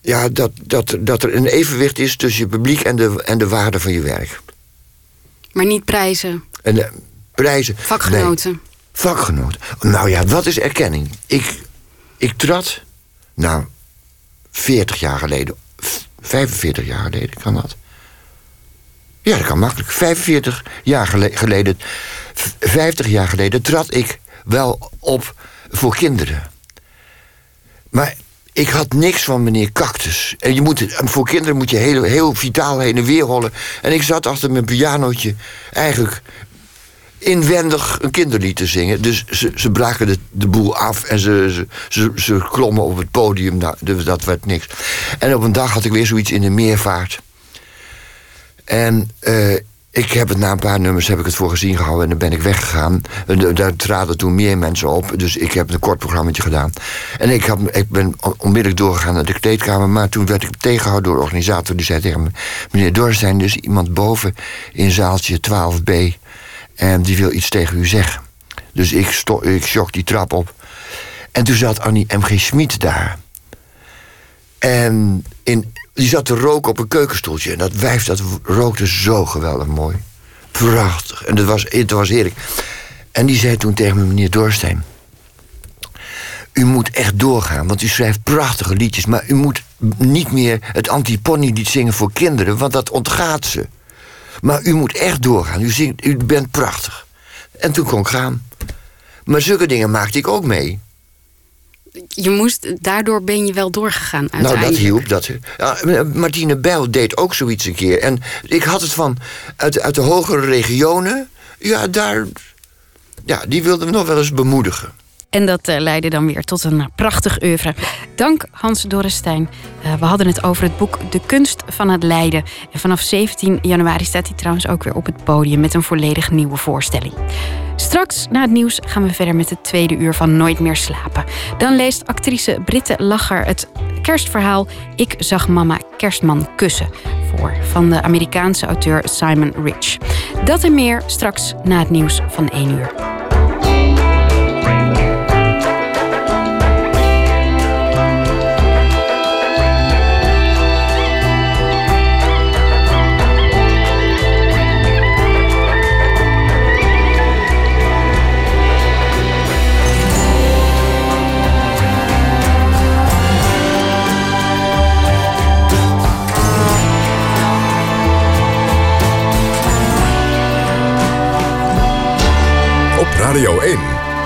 ja, dat, dat, dat er een evenwicht is tussen je publiek en de, en de waarde van je werk.
Maar niet prijzen.
En, uh, prijzen.
Vakgenoten. Nee,
vakgenoten. Nou ja, wat is erkenning? Ik, ik trad, nou, 40 jaar geleden, 45 jaar geleden kan dat. Ja, dat kan makkelijk. 45 jaar geleden, 50 jaar geleden trad ik wel op voor kinderen. Maar ik had niks van meneer Cactus. En je moet, voor kinderen moet je heel, heel vitaal heen en weer hollen. En ik zat achter mijn pianootje eigenlijk inwendig een kinderlied te zingen. Dus ze, ze braken de, de boel af en ze, ze, ze, klommen op het podium. Nou, dus dat werd niks. En op een dag had ik weer zoiets in de meervaart. En uh, ik heb het na een paar nummers heb ik het voor gezien gehouden en dan ben ik weggegaan. En daar traden toen meer mensen op, dus ik heb een kort programma gedaan. En ik, heb, ik ben onmiddellijk doorgegaan naar de kleedkamer, maar toen werd ik tegengehouden door de organisator. Die zei tegen me: Meneer Dorstein, dus iemand boven in zaaltje 12b en die wil iets tegen u zeggen. Dus ik, ik sjok die trap op. En toen zat Annie M.G. Schmid daar. En in die zat te roken op een keukenstoeltje. En dat wijf dat rookte zo geweldig mooi. Prachtig. En dat was, het was heerlijk. En die zei toen tegen me, meneer Dorstein... U moet echt doorgaan, want u schrijft prachtige liedjes... maar u moet niet meer het anti-pony-lied zingen voor kinderen... want dat ontgaat ze. Maar u moet echt doorgaan. U, zingt, u bent prachtig. En toen kon ik gaan. Maar zulke dingen maakte ik ook mee
je moest, daardoor ben je wel doorgegaan
Nou, dat hielp. Dat, ja, Martine Bijl deed ook zoiets een keer. En ik had het van, uit, uit de hogere regionen... ja, daar... Ja, die wilden we nog wel eens bemoedigen.
En dat uh, leidde dan weer tot een prachtig oeuvre. Dank Hans Dorrestein. Uh, we hadden het over het boek De Kunst van het Leiden. En vanaf 17 januari staat hij trouwens ook weer op het podium met een volledig nieuwe voorstelling. Straks na het nieuws gaan we verder met het tweede uur van Nooit meer slapen. Dan leest actrice Britte Lacher het kerstverhaal Ik zag mama kerstman kussen voor van de Amerikaanse auteur Simon Rich. Dat en meer straks na het nieuws van 1 uur.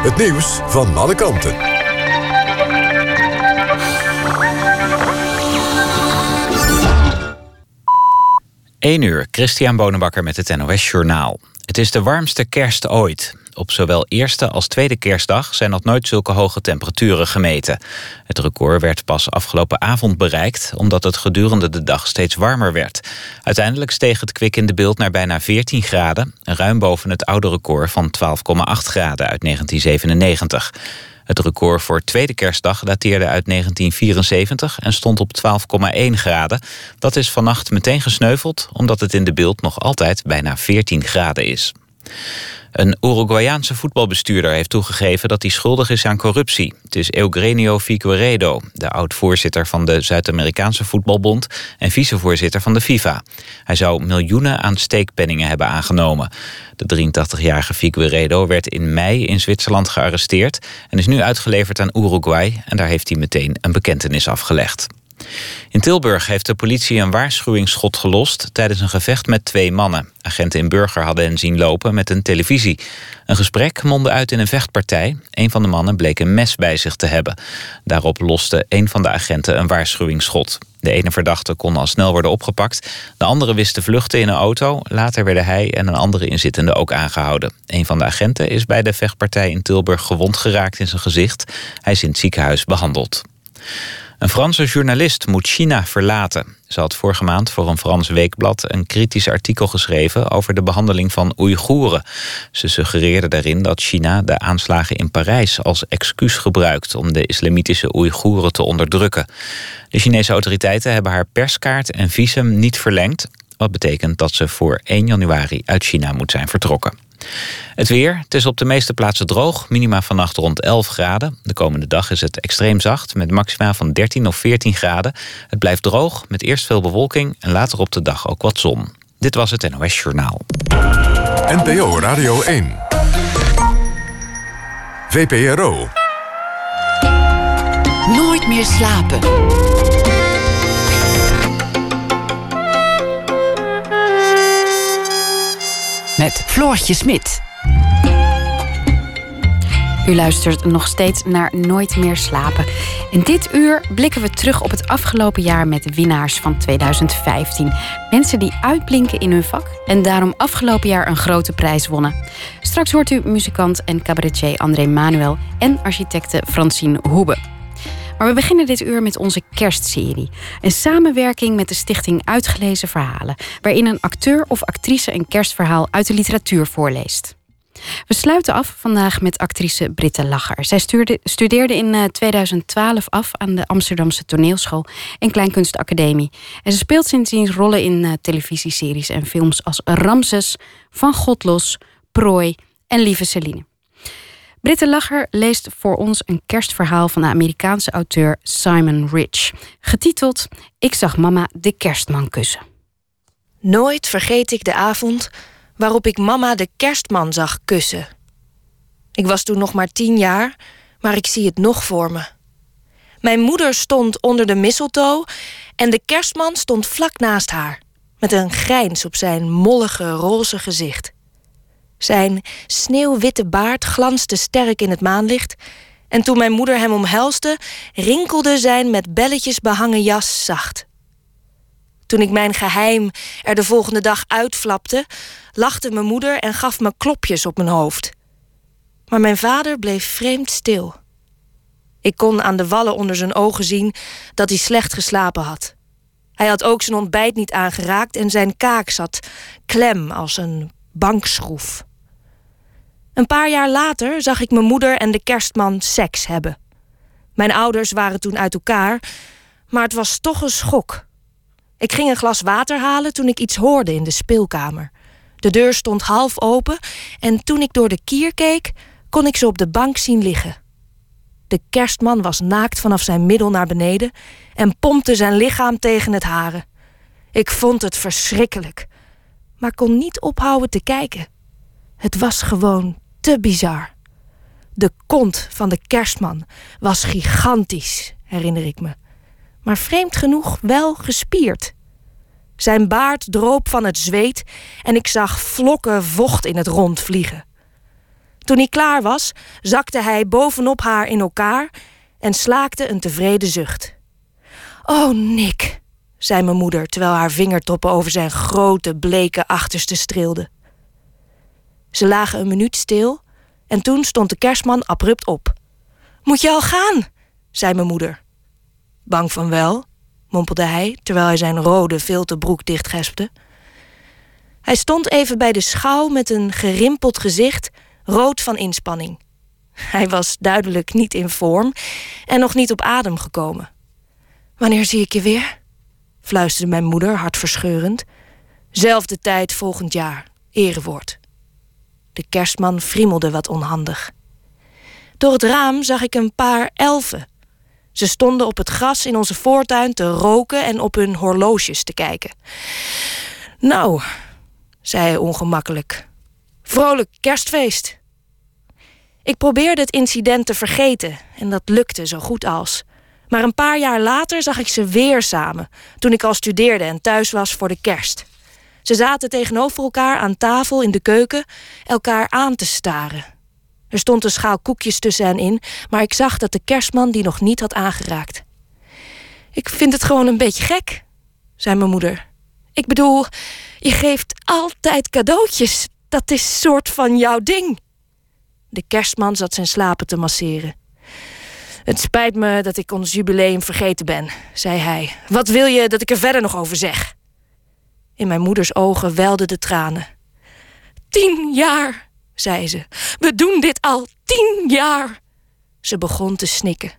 Het nieuws van alle kanten.
1 uur, Christian Bonenbakker met het NOS Journaal. Het is de warmste kerst ooit. Op zowel eerste als tweede kerstdag zijn nog nooit zulke hoge temperaturen gemeten. Het record werd pas afgelopen avond bereikt... omdat het gedurende de dag steeds warmer werd. Uiteindelijk steeg het kwik in de beeld naar bijna 14 graden... ruim boven het oude record van 12,8 graden uit 1997. Het record voor tweede kerstdag dateerde uit 1974 en stond op 12,1 graden. Dat is vannacht meteen gesneuveld omdat het in de beeld nog altijd bijna 14 graden is. Een Uruguayaanse voetbalbestuurder heeft toegegeven dat hij schuldig is aan corruptie. Het is Eugenio Figueiredo, de oud-voorzitter van de Zuid-Amerikaanse voetbalbond en vicevoorzitter van de FIFA. Hij zou miljoenen aan steekpenningen hebben aangenomen. De 83-jarige Figueiredo werd in mei in Zwitserland gearresteerd en is nu uitgeleverd aan Uruguay en daar heeft hij meteen een bekentenis afgelegd. In Tilburg heeft de politie een waarschuwingsschot gelost tijdens een gevecht met twee mannen. Agenten in Burger hadden hen zien lopen met een televisie. Een gesprek mondde uit in een vechtpartij. Een van de mannen bleek een mes bij zich te hebben. Daarop loste een van de agenten een waarschuwingsschot. De ene verdachte kon al snel worden opgepakt. De andere wist te vluchten in een auto. Later werden hij en een andere inzittende ook aangehouden. Een van de agenten is bij de vechtpartij in Tilburg gewond geraakt in zijn gezicht. Hij is in het ziekenhuis behandeld. Een Franse journalist moet China verlaten. Ze had vorige maand voor een Frans weekblad een kritisch artikel geschreven over de behandeling van Oeigoeren. Ze suggereerde daarin dat China de aanslagen in Parijs als excuus gebruikt om de islamitische Oeigoeren te onderdrukken. De Chinese autoriteiten hebben haar perskaart en visum niet verlengd, wat betekent dat ze voor 1 januari uit China moet zijn vertrokken. Het weer. Het is op de meeste plaatsen droog. Minima vannacht rond 11 graden. De komende dag is het extreem zacht met maxima van 13 of 14 graden. Het blijft droog met eerst veel bewolking en later op de dag ook wat zon. Dit was het NOS Journaal.
NPO Radio 1. VPRO.
Nooit meer slapen. Met Floortje Smit.
U luistert nog steeds naar Nooit meer slapen. In dit uur blikken we terug op het afgelopen jaar met winnaars van 2015. Mensen die uitblinken in hun vak en daarom afgelopen jaar een grote prijs wonnen. Straks hoort u muzikant en cabaretier André Manuel en architecte Francine Hoebe. Maar we beginnen dit uur met onze kerstserie. Een samenwerking met de stichting Uitgelezen Verhalen, waarin een acteur of actrice een kerstverhaal uit de literatuur voorleest. We sluiten af vandaag met actrice Britte Lacher. Zij studeerde in 2012 eh, af aan de Amsterdamse Toneelschool en Kleinkunstacademie. En ze speelt sindsdien rollen in uh, televisieseries en films als Ramses, Van Godlos, Prooi en Lieve Celine. Britte Lacher leest voor ons een kerstverhaal van de Amerikaanse auteur Simon Rich, getiteld Ik zag mama de kerstman kussen.
Nooit vergeet ik de avond waarop ik mama de kerstman zag kussen. Ik was toen nog maar tien jaar, maar ik zie het nog voor me. Mijn moeder stond onder de mistletoe en de kerstman stond vlak naast haar, met een grijns op zijn mollige roze gezicht. Zijn sneeuwwitte baard glansde sterk in het maanlicht en toen mijn moeder hem omhelsde, rinkelde zijn met belletjes behangen jas zacht. Toen ik mijn geheim er de volgende dag uitflapte, lachte mijn moeder en gaf me klopjes op mijn hoofd. Maar mijn vader bleef vreemd stil. Ik kon aan de wallen onder zijn ogen zien dat hij slecht geslapen had. Hij had ook zijn ontbijt niet aangeraakt en zijn kaak zat klem als een bankschroef. Een paar jaar later zag ik mijn moeder en de kerstman seks hebben. Mijn ouders waren toen uit elkaar, maar het was toch een schok. Ik ging een glas water halen toen ik iets hoorde in de speelkamer. De deur stond half open en toen ik door de kier keek, kon ik ze op de bank zien liggen. De kerstman was naakt vanaf zijn middel naar beneden en pompte zijn lichaam tegen het haren. Ik vond het verschrikkelijk, maar kon niet ophouden te kijken. Het was gewoon te bizar. De kont van de kerstman was gigantisch, herinner ik me maar vreemd genoeg wel gespierd. Zijn baard droop van het zweet en ik zag vlokken vocht in het rond vliegen. Toen hij klaar was, zakte hij bovenop haar in elkaar en slaakte een tevreden zucht. Oh, Nick, zei mijn moeder terwijl haar vingertoppen over zijn grote, bleke achterste streelden. Ze lagen een minuut stil en toen stond de kerstman abrupt op. Moet je al gaan? zei mijn moeder. Bang van wel, mompelde hij terwijl hij zijn rode filterbroek dichtgespte. Hij stond even bij de schouw met een gerimpeld gezicht, rood van inspanning. Hij was duidelijk niet in vorm en nog niet op adem gekomen. Wanneer zie ik je weer? fluisterde mijn moeder hartverscheurend. Zelfde tijd volgend jaar, erewoord. De kerstman friemelde wat onhandig. Door het raam zag ik een paar elfen. Ze stonden op het gras in onze voortuin te roken en op hun horloges te kijken. Nou, zei hij ongemakkelijk. Vrolijk kerstfeest. Ik probeerde het incident te vergeten en dat lukte zo goed als. Maar een paar jaar later zag ik ze weer samen, toen ik al studeerde en thuis was voor de kerst. Ze zaten tegenover elkaar aan tafel in de keuken, elkaar aan te staren. Er stond een schaal koekjes tussen hen in, maar ik zag dat de kerstman die nog niet had aangeraakt. Ik vind het gewoon een beetje gek, zei mijn moeder. Ik bedoel, je geeft altijd cadeautjes. Dat is soort van jouw ding. De kerstman zat zijn slapen te masseren. Het spijt me dat ik ons jubileum vergeten ben, zei hij. Wat wil je dat ik er verder nog over zeg? In mijn moeders ogen welden de tranen. Tien jaar, zei ze. We doen dit al tien jaar. Ze begon te snikken.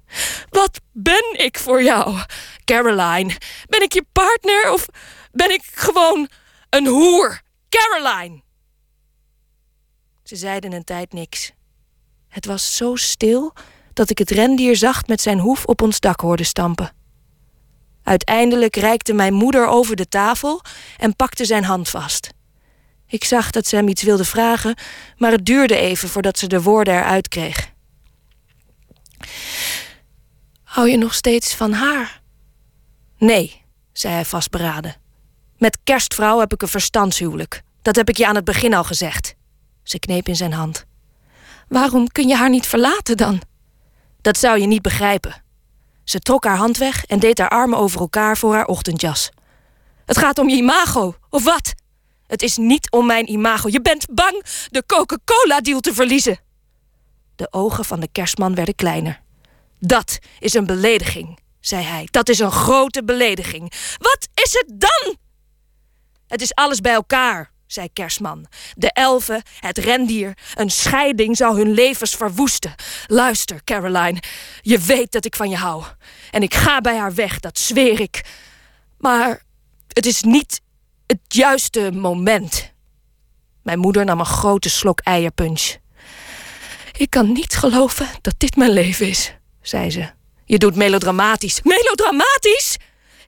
Wat ben ik voor jou, Caroline? Ben ik je partner of ben ik gewoon een hoer? Caroline! Ze zeiden een tijd niks. Het was zo stil dat ik het rendier zacht met zijn hoef op ons dak hoorde stampen. Uiteindelijk reikte mijn moeder over de tafel en pakte zijn hand vast. Ik zag dat ze hem iets wilde vragen, maar het duurde even voordat ze de woorden eruit kreeg. Hou je nog steeds van haar? Nee, zei hij vastberaden. Met kerstvrouw heb ik een verstandshuwelijk. Dat heb ik je aan het begin al gezegd. Ze kneep in zijn hand. Waarom kun je haar niet verlaten dan? Dat zou je niet begrijpen. Ze trok haar hand weg en deed haar armen over elkaar voor haar ochtendjas. Het gaat om je imago, of wat? Het is niet om mijn imago. Je bent bang de Coca-Cola-deal te verliezen. De ogen van de kerstman werden kleiner. Dat is een belediging, zei hij. Dat is een grote belediging. Wat is het dan? Het is alles bij elkaar, zei Kerstman. De elfen, het rendier, een scheiding zou hun levens verwoesten. Luister, Caroline, je weet dat ik van je hou. En ik ga bij haar weg, dat zweer ik. Maar het is niet het juiste moment. Mijn moeder nam een grote slok eierpunch. Ik kan niet geloven dat dit mijn leven is, zei ze. Je doet melodramatisch. Melodramatisch?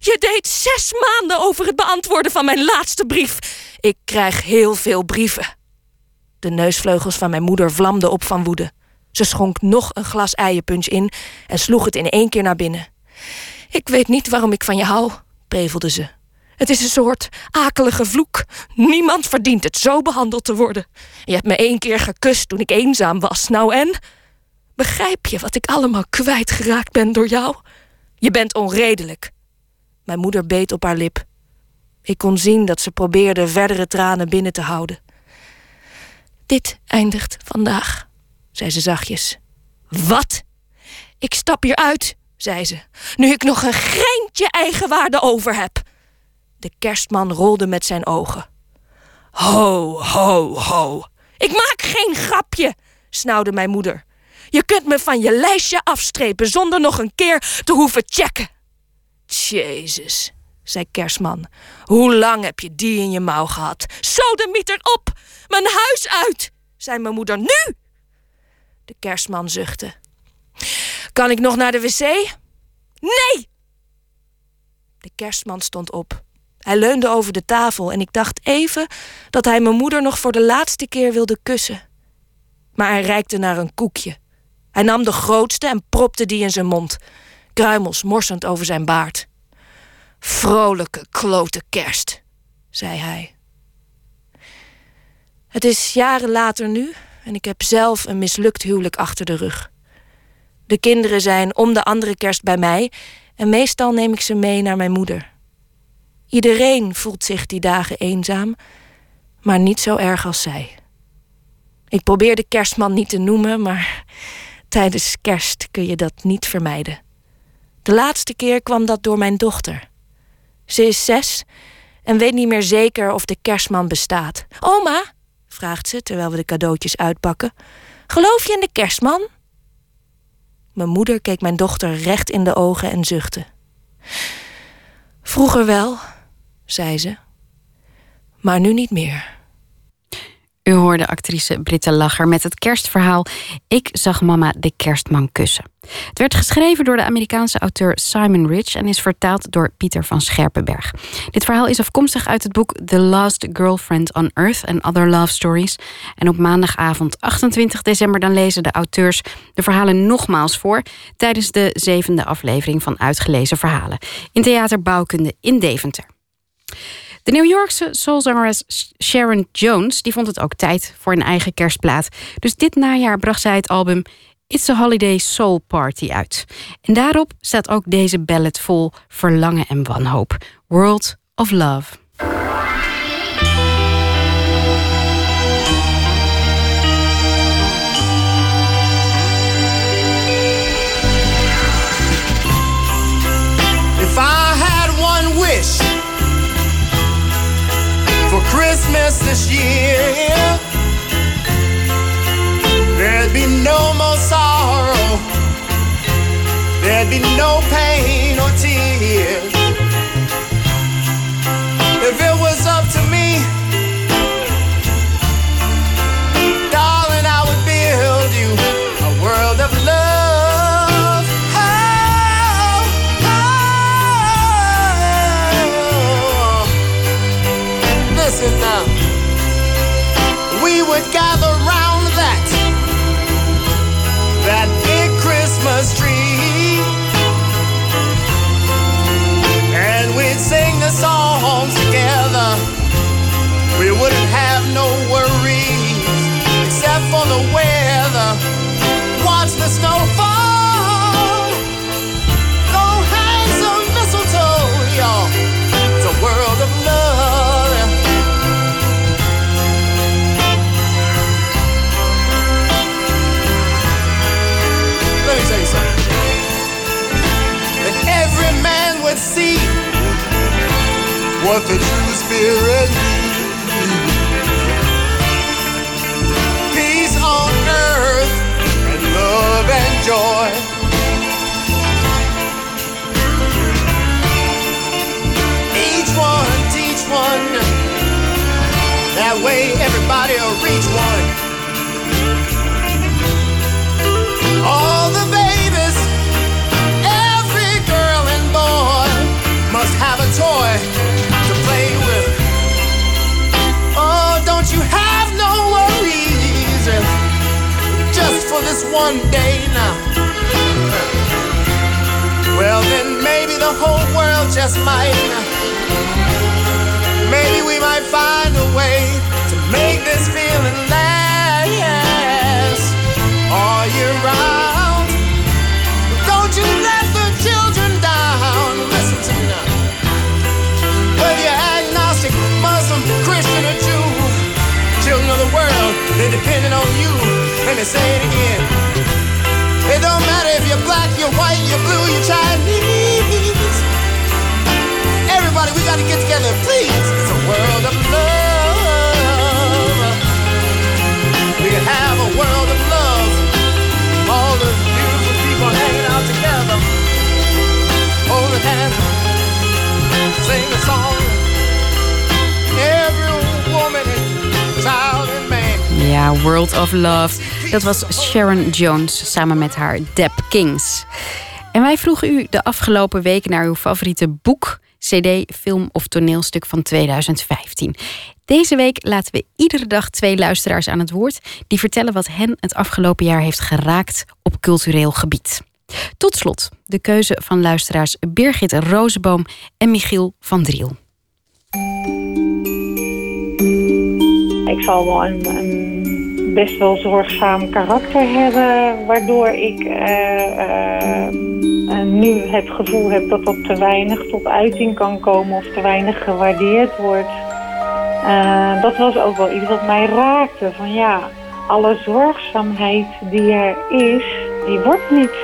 Je deed zes maanden over het beantwoorden van mijn laatste brief. Ik krijg heel veel brieven. De neusvleugels van mijn moeder vlamden op van woede. Ze schonk nog een glas eierpunch in en sloeg het in één keer naar binnen. Ik weet niet waarom ik van je hou, prevelde ze. Het is een soort akelige vloek. Niemand verdient het zo behandeld te worden. Je hebt me één keer gekust toen ik eenzaam was. Nou en? Begrijp je wat ik allemaal kwijtgeraakt ben door jou? Je bent onredelijk. Mijn moeder beet op haar lip. Ik kon zien dat ze probeerde verdere tranen binnen te houden. Dit eindigt vandaag, zei ze zachtjes. Wat? Ik stap hier uit, zei ze, nu ik nog een greintje eigenwaarde over heb. De kerstman rolde met zijn ogen. Ho, ho, ho. Ik maak geen grapje, snauwde mijn moeder. Je kunt me van je lijstje afstrepen zonder nog een keer te hoeven checken. Jezus, zei Kerstman. Hoe lang heb je die in je mouw gehad? Sodemieter op! Mijn huis uit, zei mijn moeder. Nu! De kerstman zuchtte. Kan ik nog naar de wc? Nee! De kerstman stond op. Hij leunde over de tafel en ik dacht even dat hij mijn moeder nog voor de laatste keer wilde kussen. Maar hij reikte naar een koekje. Hij nam de grootste en propte die in zijn mond, kruimels morsend over zijn baard. Vrolijke klote kerst, zei hij. Het is jaren later nu en ik heb zelf een mislukt huwelijk achter de rug. De kinderen zijn om de andere kerst bij mij en meestal neem ik ze mee naar mijn moeder. Iedereen voelt zich die dagen eenzaam, maar niet zo erg als zij. Ik probeer de kerstman niet te noemen, maar tijdens kerst kun je dat niet vermijden. De laatste keer kwam dat door mijn dochter. Ze is zes en weet niet meer zeker of de kerstman bestaat. Oma, vraagt ze terwijl we de cadeautjes uitpakken, geloof je in de kerstman? Mijn moeder keek mijn dochter recht in de ogen en zuchtte. Vroeger wel, zei ze, maar nu niet meer.
U hoorde actrice Britta Lacher met het kerstverhaal Ik zag mama de kerstman kussen. Het werd geschreven door de Amerikaanse auteur Simon Rich en is vertaald door Pieter van Scherpenberg. Dit verhaal is afkomstig uit het boek The Last Girlfriend on Earth and Other Love Stories. En op maandagavond 28 december dan lezen de auteurs de verhalen nogmaals voor tijdens de zevende aflevering van Uitgelezen Verhalen in Theater Bouwkunde in Deventer. De New Yorkse soulzangeres Sharon Jones die vond het ook tijd voor een eigen kerstplaat. Dus dit najaar bracht zij het album It's a Holiday Soul Party uit. En daarop staat ook deze ballad vol verlangen en wanhoop. World of Love.
Christmas this year, there'd be no more sorrow, there'd be no pain or tears. Listen now, we would gather round that that big Christmas tree, and we'd sing the songs together. We wouldn't have no worries except for the weather. Watch the snow fall. See what the true spirit means. Peace on earth and love and joy. Each one teach one. That way everybody will reach one. This one day now. Well, then maybe the whole world just might. Maybe we might find a way to make this feeling last all year round. Don't you let the children down. Listen to me now. Whether you're agnostic, Muslim, Christian, or Jew, children of the world, they're depending on you. Let me say it again. Black, white, blue, Chinese. Everybody, we gotta get together, please. It's a world of love. We can have a world of love. All the beautiful people hanging out together. Sing a song.
Ja, World of Love. Dat was Sharon Jones samen met haar Deb Kings. En wij vroegen u de afgelopen weken naar uw favoriete boek, CD, film of toneelstuk van 2015. Deze week laten we iedere dag twee luisteraars aan het woord die vertellen wat hen het afgelopen jaar heeft geraakt op cultureel gebied. Tot slot de keuze van luisteraars Birgit Rozenboom en Michiel van Driel.
Ik zal wel een, best wel zorgzaam karakter hebben, waardoor ik eh, eh, nu het gevoel heb dat dat te weinig tot uiting kan komen of te weinig gewaardeerd wordt. Dat was ook wel iets wat mij raakte. Van ja, alle zorgzaamheid die er is, die wordt niet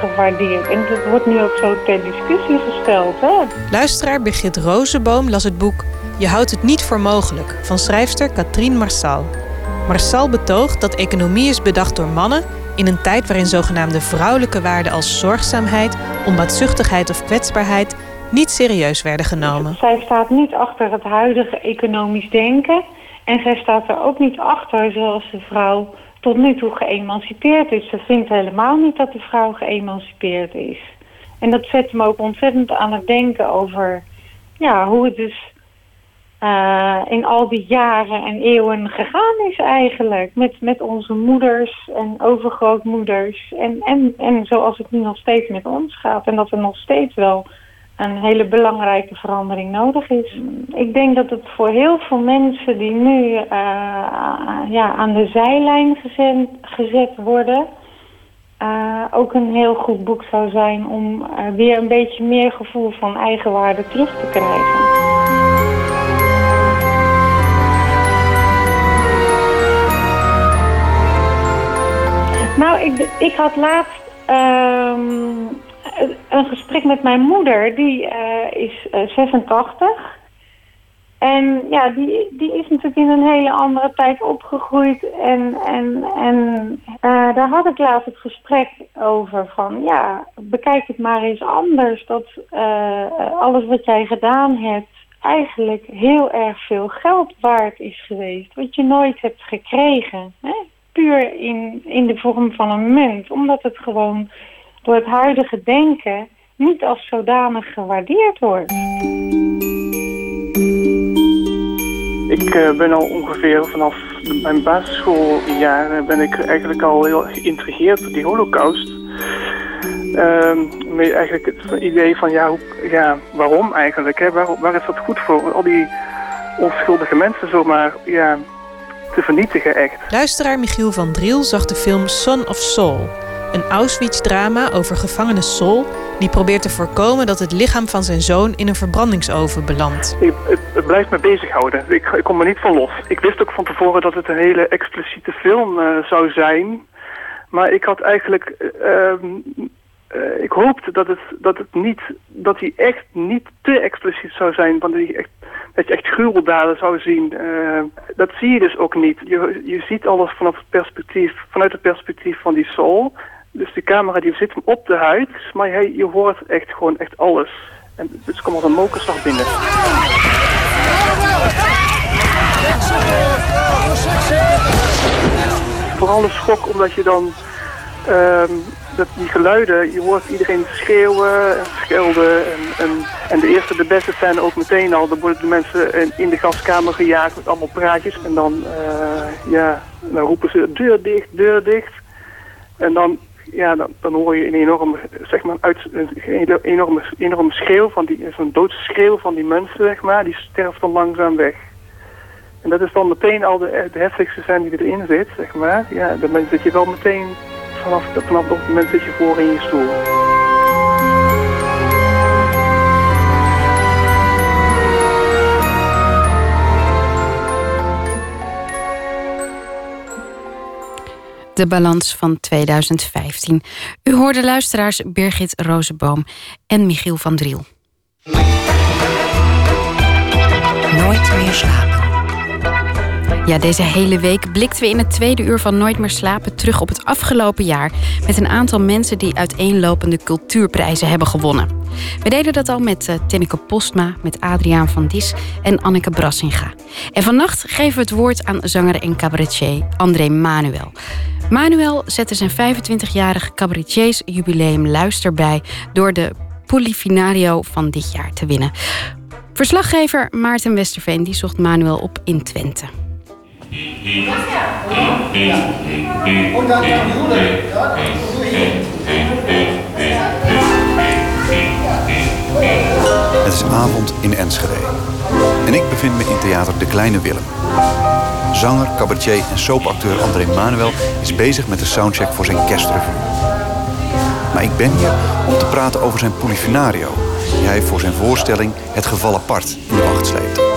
gewaardeerd. En dat wordt nu ook zo ter discussie gesteld. Hè?
Luisteraar Birgit Rozenboom las het boek Je houdt het niet voor mogelijk van schrijfster Katrien Marsal. Marsal betoogt dat economie is bedacht door mannen in een tijd waarin zogenaamde vrouwelijke waarden als zorgzaamheid, onbaatzuchtigheid of kwetsbaarheid niet serieus werden genomen.
Zij staat niet achter het huidige economisch denken. En zij staat er ook niet achter zoals de vrouw tot nu toe geëmancipeerd is. Ze vindt helemaal niet dat de vrouw geëmancipeerd is. En dat zet me ook ontzettend aan het denken over ja, hoe het dus uh, in al die jaren en eeuwen gegaan is eigenlijk. Met, met onze moeders en overgrootmoeders. En, en, en zoals het nu nog steeds met ons gaat. En dat er nog steeds wel een hele belangrijke verandering nodig is. Ik denk dat het voor heel veel mensen die nu uh, ja, aan de zijlijn gezet, worden... Uh, ook een heel goed boek zou zijn om weer een beetje meer gevoel van eigenwaarde terug te krijgen. Nou, ik, ik had laatst um, een gesprek met mijn moeder. Die uh, is uh, 86. En ja, die, die is natuurlijk in een hele andere tijd opgegroeid. En, en, en uh, daar had ik laatst het gesprek over van... Ja, bekijk het maar eens anders. Dat alles wat jij gedaan hebt eigenlijk heel erg veel geld waard is geweest. Wat je nooit hebt gekregen. Hè? Puur in, in de vorm van een munt. Omdat het gewoon door het huidige denken niet als zodanig gewaardeerd wordt.
Ik uh, ben al ongeveer vanaf mijn basisschooljaren ben ik eigenlijk al heel geïntrigeerd door die holocaust. Uh, met eigenlijk het idee van ja, hoe, ja waarom eigenlijk? Hè? Waar, waar is dat goed voor? Al die onschuldige mensen zomaar ja, te vernietigen echt.
Luisteraar Michiel van Driel zag de film Son of Soul. Een Auschwitz-drama over gevangene Sol... die probeert te voorkomen dat het lichaam van zijn zoon in een verbrandingsoven belandt.
Ik, het, het, blijft me bezighouden. Ik, ik kom er niet van los. Ik wist ook van tevoren dat het een hele expliciete film uh, zou zijn. Maar ik had eigenlijk... Uh, uh, ik hoopte dat het, dat het niet, dat hij echt niet te expliciet zou zijn. Want hij echt dat je echt gruweldaden zou zien. Uh, dat zie je dus ook niet. Je, je ziet alles vanaf het perspectief, vanuit het perspectief van die soul. Dus de camera die zit hem op de huid, maar je, je hoort echt gewoon echt alles. En dus komt als een mokerslag binnen. Vooral de schok omdat je dan um, dat die geluiden, je hoort iedereen schreeuwen en schelden. En, en, en, de eerste, de beste scène ook meteen al. Dan worden de mensen in de gaskamer gejaagd met allemaal praatjes. En dan, uh, ja, dan roepen ze deur dicht, deur dicht. En dan, ja, dan, hoor je een enorme, zeg maar, uit, een enorme, enorme schreeuw van die, zo'n doodschreeuw van die mensen, zeg maar. Die sterft dan langzaam weg. En dat is dan meteen al de, de heftigste scène die erin zit, zeg maar. Ja, dan zit je wel meteen vanaf, vanaf dat moment zit je voor in je stoel.
De balans van 2015. U hoorde luisteraars Birgit Rozenboom en Michiel van Driel. Nooit meer slapen. Ja, deze hele week blikten we in het tweede uur van Nooit meer slapen terug op het afgelopen jaar met een aantal mensen die uiteenlopende cultuurprijzen hebben gewonnen. We deden dat al met uh, Tinneke Postma, met Adriaan van Dis en Anneke Brassinga. En vannacht geven we het woord aan zanger en cabaretier André Manuel. Manuel zette zijn 25-jarige cabaretiers-jubileum luister bij door de Polifinario van dit jaar te winnen. Verslaggever Maarten Westerveen die zocht Manuel op in Twente.
Het is avond in Enschede. En ik bevind me in theater De Kleine Willem. Zanger, cabaretier en soapacteur André Manuel is bezig met de soundcheck voor zijn kerstrevue. Maar ik ben hier om te praten over zijn Polifinario, die hij voor zijn voorstelling Het Geval Apart in de wacht sleept.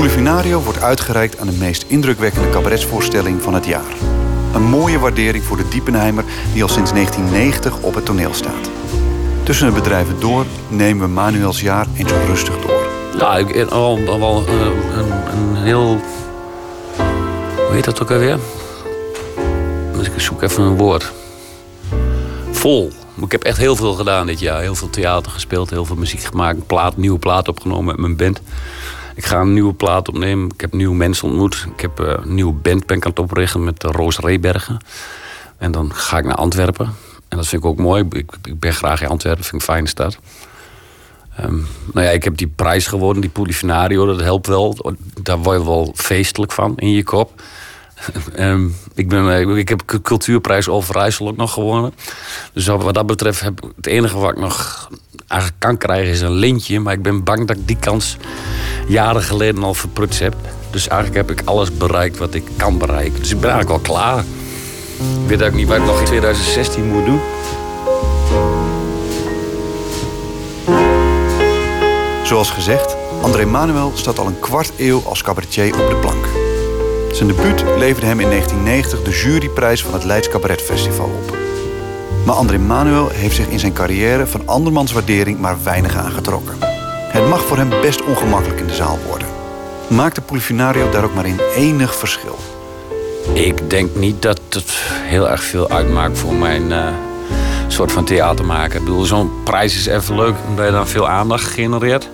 De Polifinario wordt uitgereikt aan de meest indrukwekkende cabaretsvoorstelling van het jaar. Een mooie waardering voor de Diepenheimer die al sinds 1990 op het toneel staat. Tussen de bedrijven door nemen we Manuels jaar eens rustig door.
Ja, ik heb al, eh, een, heel. Hoe heet dat ook alweer? Dus ik zoek even een woord. Vol. Ik heb echt heel veel gedaan dit jaar. Heel veel theater gespeeld, heel veel muziek gemaakt. Plaat, nieuwe plaat opgenomen met mijn band. Ik ga een nieuwe plaat opnemen. Ik heb nieuwe mensen ontmoet. Ik heb eh, een nieuwe band ben ik aan het oprichten met uh, Roos Reebergen. En dan ga ik naar Antwerpen. En dat vind ik ook mooi. Ik, ik ben graag in Antwerpen, vind ik een fijne stad. Ehm, nou ja, ik heb die prijs gewonnen, die Polifinario, dat helpt wel. Daar word je wel feestelijk van in je kop. Ehm, ik, ben, eh, ik heb cultuurprijs Overijssel ook nog gewonnen. Dus wat dat betreft, heb, het enige wat ik nog eigenlijk kan krijgen is een lintje. Maar ik ben bang dat ik die kans jaren geleden al verprutst heb. Dus eigenlijk heb ik alles bereikt wat ik kan bereiken. Dus ik ben eigenlijk al klaar. Ik weet ook niet wat ik nog in 2016 moet doen.
Zoals gezegd, André Manuel staat al een kwart eeuw als cabaretier op de plank. Zijn debuut leverde hem in 1990 de juryprijs van het Leids Cabaret Festival op. Maar André Manuel heeft zich in zijn carrière van andermans waardering maar weinig aangetrokken. Het mag voor hem best ongemakkelijk in de zaal worden. Maakt de Polifinario daar ook maar in enig verschil?
Ik denk niet dat het heel erg veel uitmaakt voor mijn uh, soort van theater maken. Ik bedoel, zo'n prijs is even leuk omdat je dan veel aandacht genereert.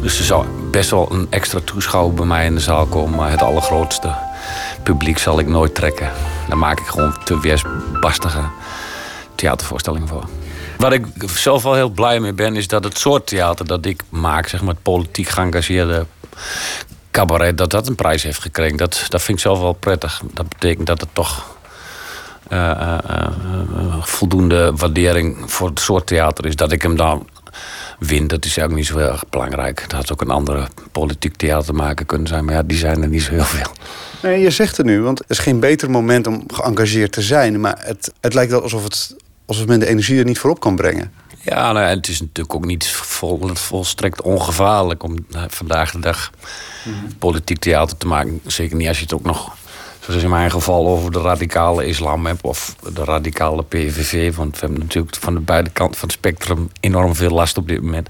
Dus er zou best wel een extra toeschouwer bij mij in de zaal komen. Maar het allergrootste publiek zal ik nooit trekken. Daar maak ik gewoon te weersbastige theatervoorstellingen voor. Waar ik zelf wel heel blij mee ben, is dat het soort theater dat ik maak, zeg maar het politiek geëngageerde cabaret, dat dat een prijs heeft gekregen. Dat, dat vind ik zelf wel prettig. Dat betekent dat het toch uh, uh, uh, voldoende waardering voor het soort theater is. Dat ik hem dan win, dat is ook niet zo heel erg belangrijk. Dat had ook een andere politiek theater maken kunnen zijn. Maar ja, die zijn er niet zo heel veel.
Nee, je zegt het nu, want het is geen beter moment om geëngageerd te zijn. Maar het, het lijkt wel alsof, het, alsof men de energie er niet voorop kan brengen.
Ja, nou, het is natuurlijk ook niet vol, volstrekt ongevaarlijk om vandaag de dag politiek theater te maken. Zeker niet als je het ook nog, zoals in mijn geval, over de radicale islam of de radicale PVV. Want we hebben natuurlijk van de beide kanten van het spectrum enorm veel last op dit moment.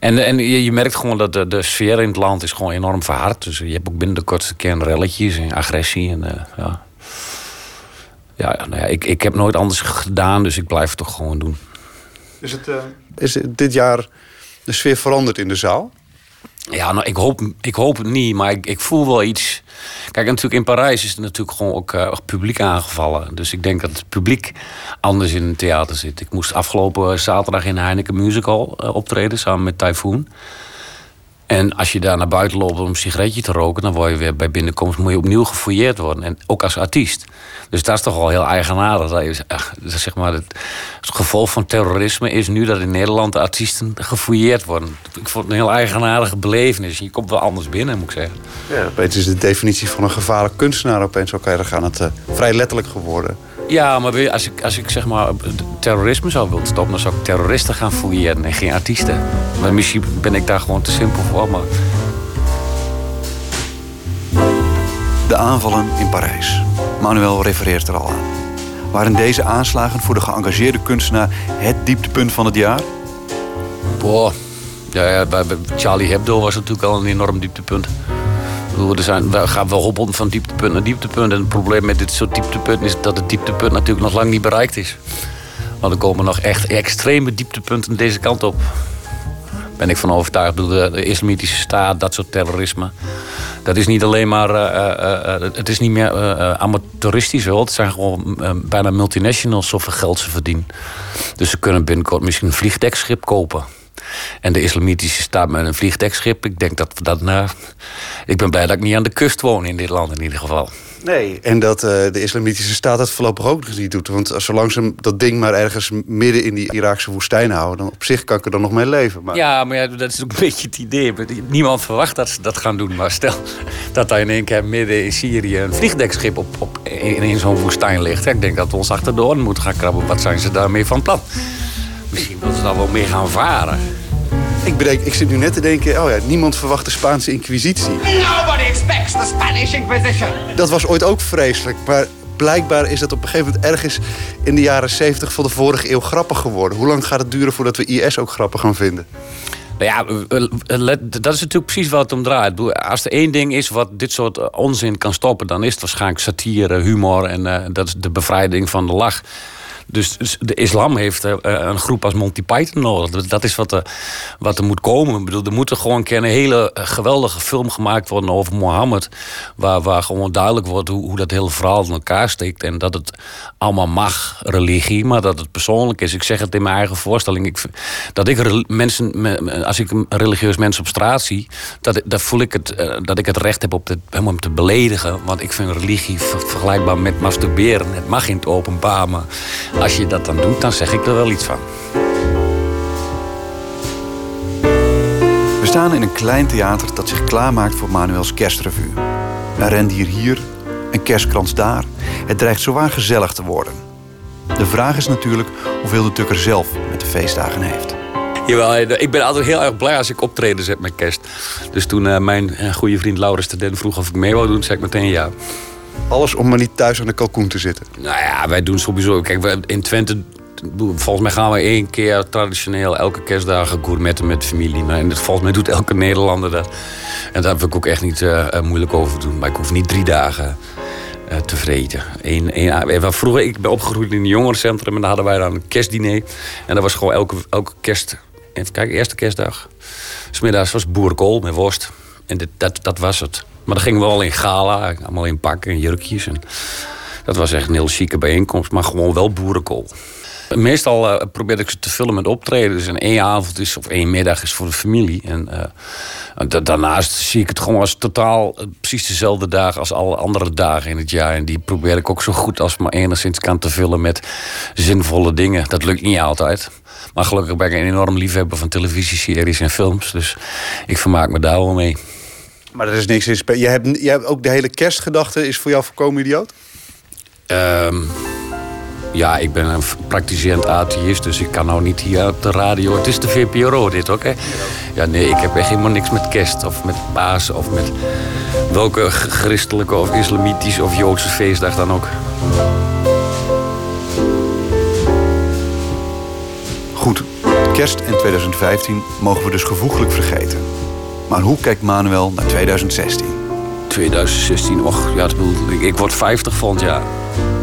En, en je, je merkt gewoon dat de, de sfeer in het land is gewoon enorm verhard. Dus je hebt ook binnen de kortste kern relletjes en agressie. En, uh, ja. Ja, nou ja, ik, ik heb nooit anders gedaan, dus ik blijf het toch gewoon doen.
Is, het, uh, is dit jaar de sfeer veranderd in de zaal?
Ja, nou, ik hoop, ik hoop het niet, maar ik, ik voel wel iets. Kijk, natuurlijk in Parijs is er natuurlijk gewoon ook uh, publiek aangevallen. Dus ik denk dat het publiek anders in het theater zit. Ik moest afgelopen zaterdag in Heineken Musical uh, optreden samen met Typhoon. En als je daar naar buiten loopt om een sigaretje te roken, dan word je weer bij binnenkomst moet je opnieuw gefouilleerd worden. En ook als artiest. Dus dat is toch wel heel eigenaardig. Dat zeg maar, het, het, gevolg van terrorisme is nu dat in Nederland de artiesten gefouilleerd worden. Ik vond het een heel eigenaardige belevenis. Je komt wel anders binnen, moet ik zeggen.
Ja, opeens is de definitie van een gevaarlijk kunstenaar opeens ook erg aan het uh, vrij letterlijk geworden.
Ja, maar als ik, als ik zeg maar terrorisme zou willen stoppen, dan zou ik terroristen gaan fouilleren en geen artiesten. Maar misschien ben ik daar gewoon te simpel voor. Maar...
De aanvallen in Parijs. Manuel refereert er al aan. Waren deze aanslagen voor de geëngageerde kunstenaar het dieptepunt van het jaar?
Boah. Ja, ja, bij Charlie Hebdo was het natuurlijk al een enorm dieptepunt. Er zijn, we gaan wel hobbelen van dieptepunt naar dieptepunt. En het probleem met dit soort dieptepunten is dat het dieptepunt natuurlijk nog lang niet bereikt is. Want er komen nog echt extreme dieptepunten deze kant op. Ben ik van overtuigd. De, de islamitische staat, dat soort terrorisme. Dat is niet alleen maar. Uh, uh, het is niet meer amateuristisch wel. Het zijn gewoon bijna multinationals zoveel geld ze verdienen. Dus ze kunnen binnenkort misschien een vliegdekschip kopen. En de islamitische staat met een vliegdekschip. Ik denk dat we dat. Nou, ik ben blij dat ik niet aan de kust woon in dit land in ieder geval.
Nee, en dat eh, de islamitische staat dat voorlopig ook nog niet doet. Want zolang ze dat ding maar ergens midden in die Iraakse woestijn houden... dan op zich kan ik er dan nog mee leven. Maar...
Ja, maar ja, dat is ook een beetje het idee. Niemand verwacht dat ze dat gaan doen. Maar stel dat daar in één keer midden in Syrië... een vliegdekschip op, op, in, in zo'n woestijn ligt. Ik denk dat we ons achter de oren moeten gaan krabben. Wat zijn ze daarmee van plan? Misschien willen ze dan wel meer gaan varen.
Ik, bedenk, ik zit nu net te denken, oh ja, niemand verwacht de Spaanse inquisitie.
Nobody expects the Spanish Inquisition.
Dat was ooit ook vreselijk, maar blijkbaar is dat op een gegeven moment ergens in de jaren 70 van de vorige eeuw grappig geworden. Hoe lang gaat het duren voordat we IS ook grappig gaan vinden?
Nou ja, dat is natuurlijk precies wat het om draait. Als er één ding is wat dit soort onzin kan stoppen, dan is het waarschijnlijk satire, humor en uh, dat is de bevrijding van de lach. Dus, de islam heeft uh, een groep als Monty Python nodig. Dat is wat er, wat er moet komen. Ik bedoel, er moet er gewoon een keer een hele eh, geweldige film gemaakt worden over Mohammed. Waar, waar gewoon duidelijk wordt hoe, dat hele verhaal in elkaar steekt. En dat het allemaal mag, religie, maar dat het persoonlijk is. Ik zeg het in mijn eigen voorstelling. Ik, dat ik mensen, als ik een religieus mens op straat zie, dat, dat voel ik het, dat ik het recht heb op hem om te beledigen. Want ik vind religie vergelijkbaar met masturberen. Het mag in het openbaar, maar als je dat dan doet, dan zeg ik er wel iets van.
We staan in een klein theater dat zich klaarmaakt voor Manuels kerstrevue. Een rendier hier, een kerstkrans daar. Het dreigt zowaar gezellig te worden. De vraag is natuurlijk hoeveel de Tukker zelf met de feestdagen heeft.
Jawel, ik ben altijd heel erg blij als ik optredens heb met kerst. Dus toen uh, mijn uh, goede vriend Laurens de Den vroeg of ik mee wou doen, zei ik meteen ja.
Alles om maar niet thuis aan de kalkoen te zitten.
Nou ja, wij doen sowieso. Kijk, in Twente volgens mij gaan we één keer traditioneel elke kerstdagen gourmetten met familie. Nou, en volgens mij doet elke Nederlander dat. En daar heb ik ook echt niet uh, moeilijk over doen. Maar ik hoef niet drie dagen uh, te vreten. Eén, één, vroeger, ik ben opgegroeid in een jongerencentrum en daar hadden wij dan een kerstdiner. En dat was gewoon elke, kerst. Even kijken, eerste kerstdag. Smiddags was boerenkool met worst. En dat, dat was het. Maar dan gingen we al in gala, allemaal in pakken en jurkjes. En dat was echt een heel chique bijeenkomst, maar gewoon wel boerenkool. Meestal uh, probeer ik ze te vullen met optredens. En één avond is of één middag is voor de familie. En uh, daarnaast zie ik het gewoon als totaal uh, precies dezelfde dagen als alle andere dagen in het jaar. En die probeer ik ook zo goed als maar enigszins kan te vullen met zinvolle dingen. Dat lukt niet altijd. Maar gelukkig ben ik een enorm liefhebber van televisieseries en films. Dus ik vermaak me daar wel mee.
Maar er is niks in. Je hebt, je hebt ook de hele kerstgedachte is voor jou voorkomen idioot?
Um, ja, ik ben een praktiserend atheïst, dus ik kan nou niet hier op de radio. Het is de VPRO dit ook, hè? Ja, nee, ik heb echt helemaal niks met kerst of met Pasen of met welke christelijke of islamitische of joodse feestdag dan ook.
Goed, kerst in 2015 mogen we dus gevoeglijk vergeten. Maar hoe kijkt Manuel naar 2016?
2016, och, ja, ik word 50 volgend jaar.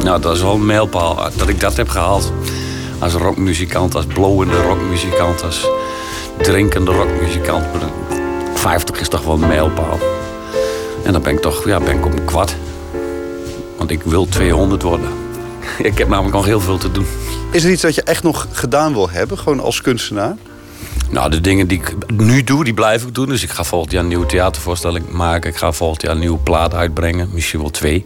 Nou, dat is wel een mijlpaal dat ik dat heb gehaald. Als rockmuzikant, als blowende rockmuzikant, als drinkende rockmuzikant. 50 is toch wel een mijlpaal. En dan ben ik toch, ja, ben ik op een kwart. Want ik wil 200 worden. Ik heb namelijk nog heel veel te doen.
Is er iets dat je echt nog gedaan wil hebben, gewoon als kunstenaar?
Nou, de dingen die ik nu doe, die blijf ik doen. Dus ik ga volgend jaar een nieuwe theatervoorstelling maken. Ik ga volgend jaar een nieuwe plaat uitbrengen. Misschien wel twee.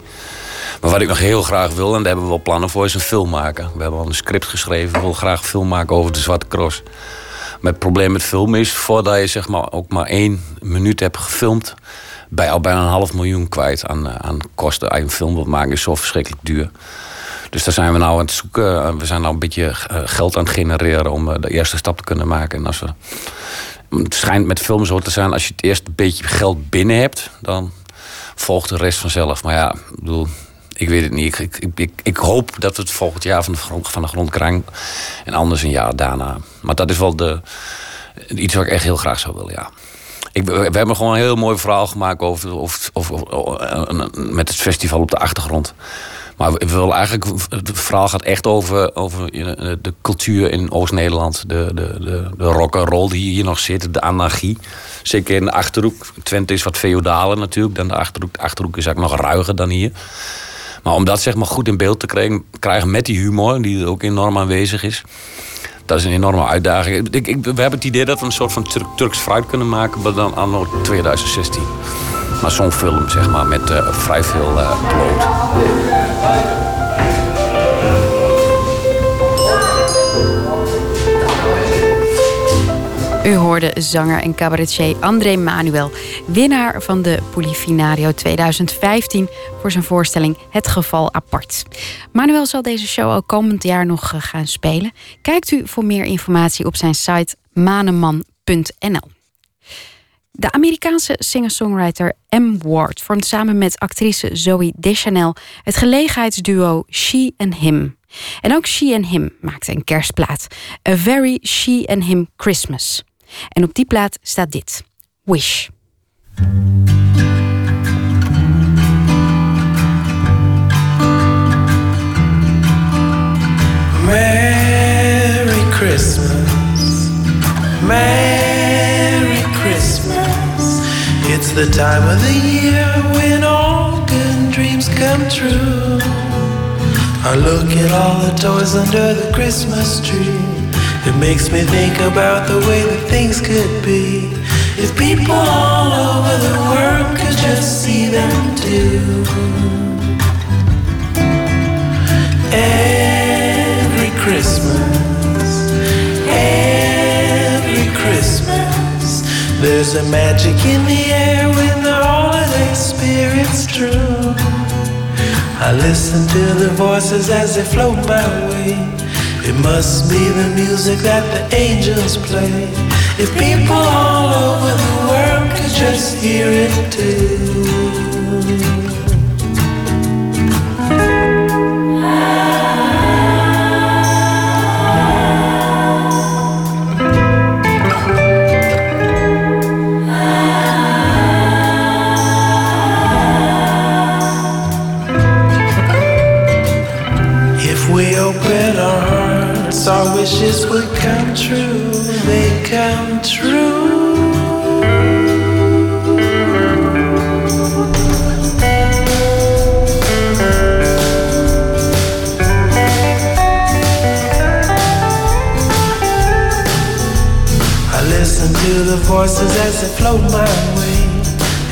Maar wat ik nog heel graag wil, en daar hebben we wel plannen voor, is een film maken. We hebben al een script geschreven. We willen graag een film maken over de Zwarte Cross. Maar het probleem met film is, voordat je zeg maar ook maar één minuut hebt gefilmd, je al bijna een half miljoen kwijt aan, eh, aan kosten. Als je een film wilt maken, is zo verschrikkelijk duur. Dus daar zijn we nou aan het zoeken. We zijn nou een beetje eh, geld aan het genereren om eh, de eerste stap te kunnen maken. En als we, het schijnt met film zo te zijn, als je het eerst een beetje geld binnen hebt, dan volgt de rest vanzelf. Maar ja, ik bedoel, ik weet het niet. Ik, ik, ik, ik, hoop dat het volgend jaar van de grond, van de grond krijgt. En anders een jaar daarna. Maar dat is wel de, iets wat ik echt heel graag zou willen, ja. Ik, we hebben gewoon een heel mooi verhaal gemaakt over, met het festival op de achtergrond. Maar we willen eigenlijk, het verhaal gaat echt over, over de cultuur in Oost-Nederland. De, de, de, de rock and roll die hier nog zit, de anarchie. Zeker in de achterhoek. Twente is wat feodaler natuurlijk dan de achterhoek. De achterhoek is eigenlijk nog ruiger dan hier. Maar om dat zeg maar goed in beeld te krijgen, krijgen met die humor, die er ook enorm aanwezig is. Dat is een enorme uitdaging. Ik, ik, we hebben het idee dat we een soort van Turks fruit kunnen maken, maar dan anno 2016. Maar zo'n film, zeg maar, met eh, vrij veel uh, bloot.
U hoorde zanger en cabaretier André Manuel, winnaar van de Polifinario 2015 voor zijn voorstelling Het Geval Apart. Manuel zal deze show ook komend jaar nog gaan spelen. Kijkt u voor meer informatie op zijn site maneman.nl. De Amerikaanse singer-songwriter M. Ward vormt samen met actrice Zoe Deschanel het gelegenheidsduo She and Him. En ook She and Him maakte een kerstplaat, A Very She and Him Christmas. En op die plaat staat dit: Wish.
Merry Christmas. Merry. It's the time of the year when all good dreams come true. I look at all the toys under the Christmas tree. It makes me think about the way that things could be if people all over the world could just see them too. Every Christmas, there's a magic in the air when the holiday spirit's true. I listen to the voices as they float my way. It must be the music that the angels play. If people all over the world could just hear it too. Wishes would come true. They come true. I listen to the voices as they float my way.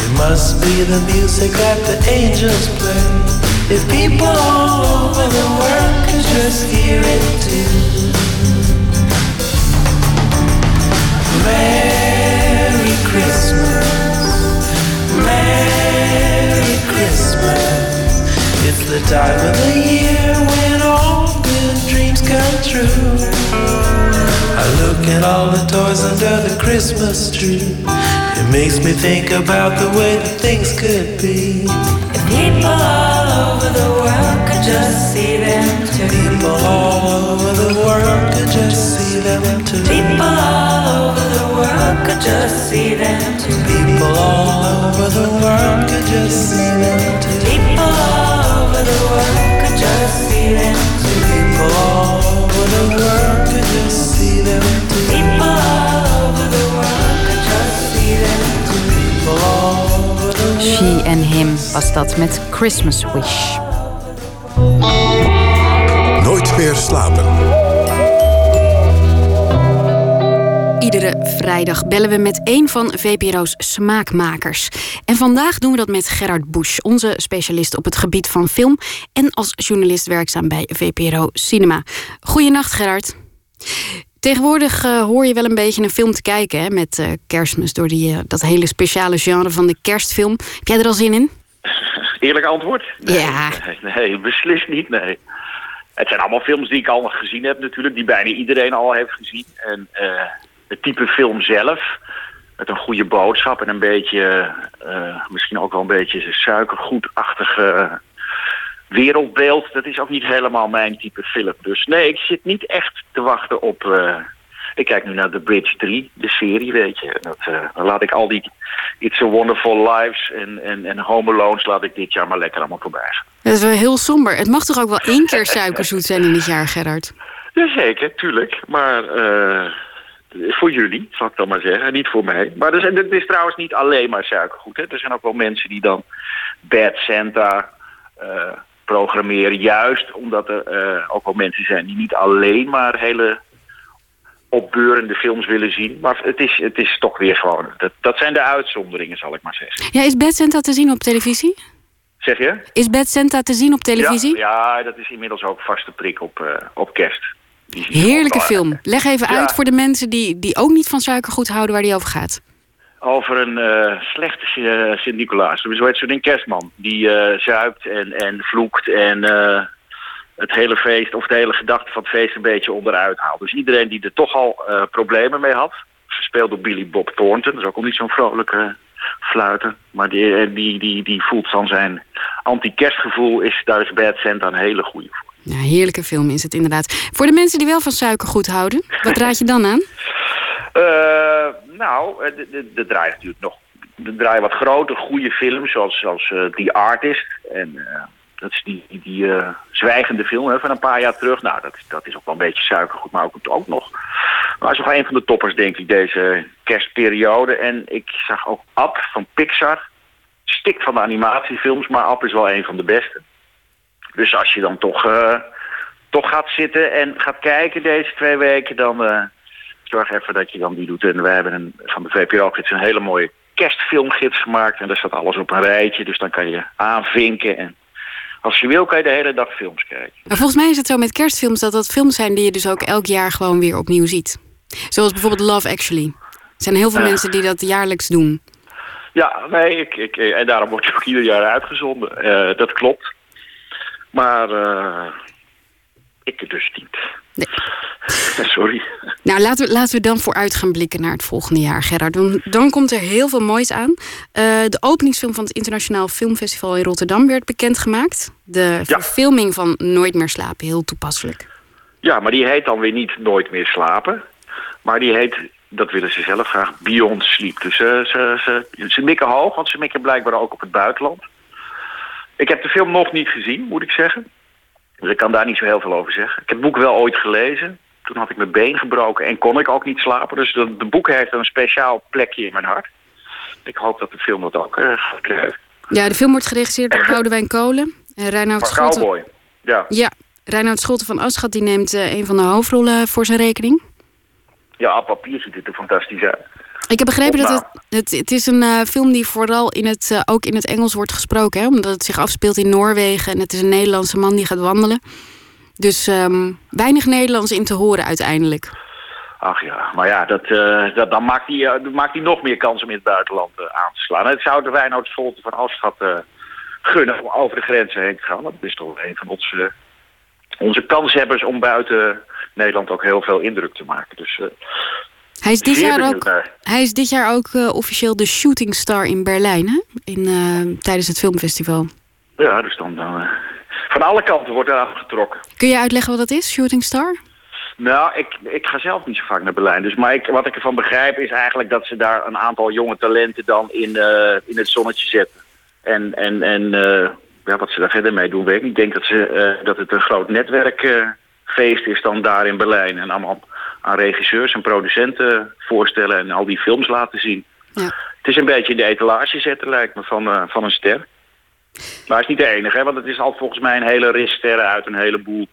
It must be the music that the angels play. If people all over the world could just hear it too. Christmas. It's the time of the year when all good dreams come true. I look at all the toys under the Christmas tree. It makes me think about the way that things could be. If people all over the world just see them too. People all over the world could just see them too. People all over the world could just see them too. People all over the world could just see them too. People all over the world could just see them too. People all over the world could just see them too. People all over the world could just see them too. People all over the world.
She and Him was dat met Christmas Wish.
Meer slapen.
Iedere vrijdag bellen we met een van VPRO's smaakmakers. En vandaag doen we dat met Gerard Busch, onze specialist op het gebied van film en als journalist werkzaam bij VPRO Cinema. Goedenacht Gerard. Tegenwoordig eh, hoor je wel een beetje een film te kijken hè, met eh, kerstmis door die, eh, dat hele speciale genre van de kerstfilm. Heb jij er al zin in?
Eerlijk antwoord? Nee,
Ja.
Nee, nee, beslist niet, nee. Het zijn allemaal films die ik al gezien heb natuurlijk, die bijna iedereen al heeft gezien. En eh, het type film zelf, met een goede boodschap en een beetje, eh, misschien ook wel een beetje suikergoedachtige wereldbeeld, dat is ook niet helemaal mijn type film. Dus nee, ik zit niet echt te wachten op... eh, ik kijk nu naar The Bridge 3, de serie, weet je. En dat, eh, dan laat ik al die It's a Wonderful Lives en, en, en Home Alone's laat ik dit jaar maar lekker allemaal voorbij gaan.
Dat is wel heel somber. Het mag toch ook wel één keer suikerzoet zijn in het jaar, Gerard?
Jazeker, tuurlijk. Maar eh, voor jullie, zal ik dan maar zeggen. Niet voor mij. Maar er zijn, het is trouwens niet alleen maar suikergoed. Hè. Er zijn ook wel mensen die dan Bad Santa eh, programmeren. Juist omdat er ook wel mensen zijn die niet alleen maar hele opbeurende films willen zien. Maar het is, het is toch weer gewoon... Dat, dat zijn de uitzonderingen, zal ik maar zeggen.
Ja, is Bad Santa te zien op televisie?
Zeg je?
Is Bad Santa te zien op televisie?
Ja, ja dat is inmiddels ook vaste prik op, eh, op kerst.
Heerlijke film. Leg even
Ja.
uit voor de mensen die, die ook niet van suikergoed houden waar die over gaat.
Over een eh, slechte uh, Sint-Nicolaas. Zo heet zo'n kerstman. Die zuipt en, en vloekt en het hele feest, of de hele gedachte van het feest een beetje onderuit haalt. Dus iedereen die er toch al eh, problemen mee had, gespeeld door Billy Bob Thornton, dat is ook al niet zo'n vrolijke fluiter, maar die, eh, die, die, die voelt van zijn anti-kerstgevoel, is, daar is Bad Santa een hele goede voor.
Ja, heerlijke film is het inderdaad. Voor de mensen die wel van suikergoed houden, wat raad je dan aan?
Eh, nou, de- de- er draaien natuurlijk nog er draaien wat grote, goede films, zoals, zoals eh, The Artist. En dat is die, die, eh, zwijgende film hè, van een paar jaar terug. Nou, dat, dat is ook wel een beetje suikergoed, maar ook, ook nog. Maar is nog een van de toppers, denk ik, deze kerstperiode. En ik zag ook Ab van Pixar. Stik van de animatiefilms, maar Ab is wel een van de beste. Dus als je dan toch, eh, toch gaat zitten en gaat kijken deze twee weken, dan eh, zorg even dat je dan die doet. En we hebben een, van de VPRO-gids een hele mooie kerstfilmgids gemaakt. En daar staat alles op een rijtje, dus dan kan je aanvinken. En als je wil, kan je de hele dag films kijken.
Maar volgens mij is het zo met kerstfilms dat dat films zijn die je dus ook elk jaar gewoon weer opnieuw ziet. Zoals bijvoorbeeld Love Actually. Er zijn heel veel mensen die dat jaarlijks doen.
Ja, nee, ik, ik, en daarom wordt je ook ieder jaar uitgezonden. Eh, dat klopt. Maar eh, ik dus niet. Sorry.
Nou, laten we, laten we dan vooruit gaan blikken naar het volgende jaar, Gerard. Dan, dan komt er heel veel moois aan. Eh, de openingsfilm van het Internationaal Filmfestival in Rotterdam werd bekendgemaakt. De verfilming van Nooit meer slapen, heel toepasselijk.
Ja, maar die heet dan weer niet Nooit meer slapen. Maar die heet, dat willen ze zelf graag, Beyond Sleep. Dus eh, ze, ze, ze mikken hoog, want ze mikken blijkbaar ook op het buitenland. Ik heb de film nog niet gezien, moet ik zeggen. Dus ik kan daar niet zo heel veel over zeggen. Ik heb het boek wel ooit gelezen. Toen had ik mijn been gebroken en kon ik ook niet slapen. Dus de, de boek heeft een speciaal plekje in mijn hart. Ik hoop dat de film dat ook eh, krijgen.
Ja, de film wordt geregisseerd door Boudewijn Kolen. En Reinoud Schotten.
Cowboy. Ja.
Ja, Reinoud Schotten van Aschat die neemt eh, een van de hoofdrollen voor zijn rekening.
ja, op papier ziet het er fantastisch uit.
Ik heb begrepen dat
Opname.
het, het, het is een eh, film die vooral in het, eh, ook in het Engels wordt gesproken. Hè? Omdat het zich afspeelt in Noorwegen. En het is een Nederlandse man die gaat wandelen. Dus ehm, weinig Nederlands in te horen uiteindelijk.
Ach ja, maar ja, dat, eh, dat, dan maakt hij, maakt hij nog meer kans om in het buitenland aan te slaan. Het zou de Reinoud Scholte van Afschat gunnen om over de grenzen heen te gaan. Dat is toch een van onze, onze kanshebbers om buiten Nederland ook heel veel indruk te maken. Dus
Hij is dit
zeer
jaar ook,
naar.
hij is dit jaar ook eh, officieel de shooting star in Berlijn. Hè? In, eh, tijdens het filmfestival.
Ja, dus dan, dan eh, van alle kanten wordt er aangetrokken.
Kun je uitleggen wat dat is, shooting star?
Nou, ik, ik ga zelf niet zo vaak naar Berlijn. Dus maar ik, wat ik ervan begrijp is eigenlijk dat ze daar een aantal jonge talenten dan in, eh, in het zonnetje zetten. En, en, en eh, ja, wat ze daar verder mee doen, weet ik niet. Ik denk dat, ze, eh, dat het een groot netwerkfeest is dan daar in Berlijn. En allemaal aan regisseurs en producenten voorstellen en al die films laten zien.
Ja.
Het is een beetje in de etalage zetten, lijkt me, van, eh, van een ster. Maar het is niet de enige, hè, want het is al volgens mij een hele ris sterren uit een heleboel,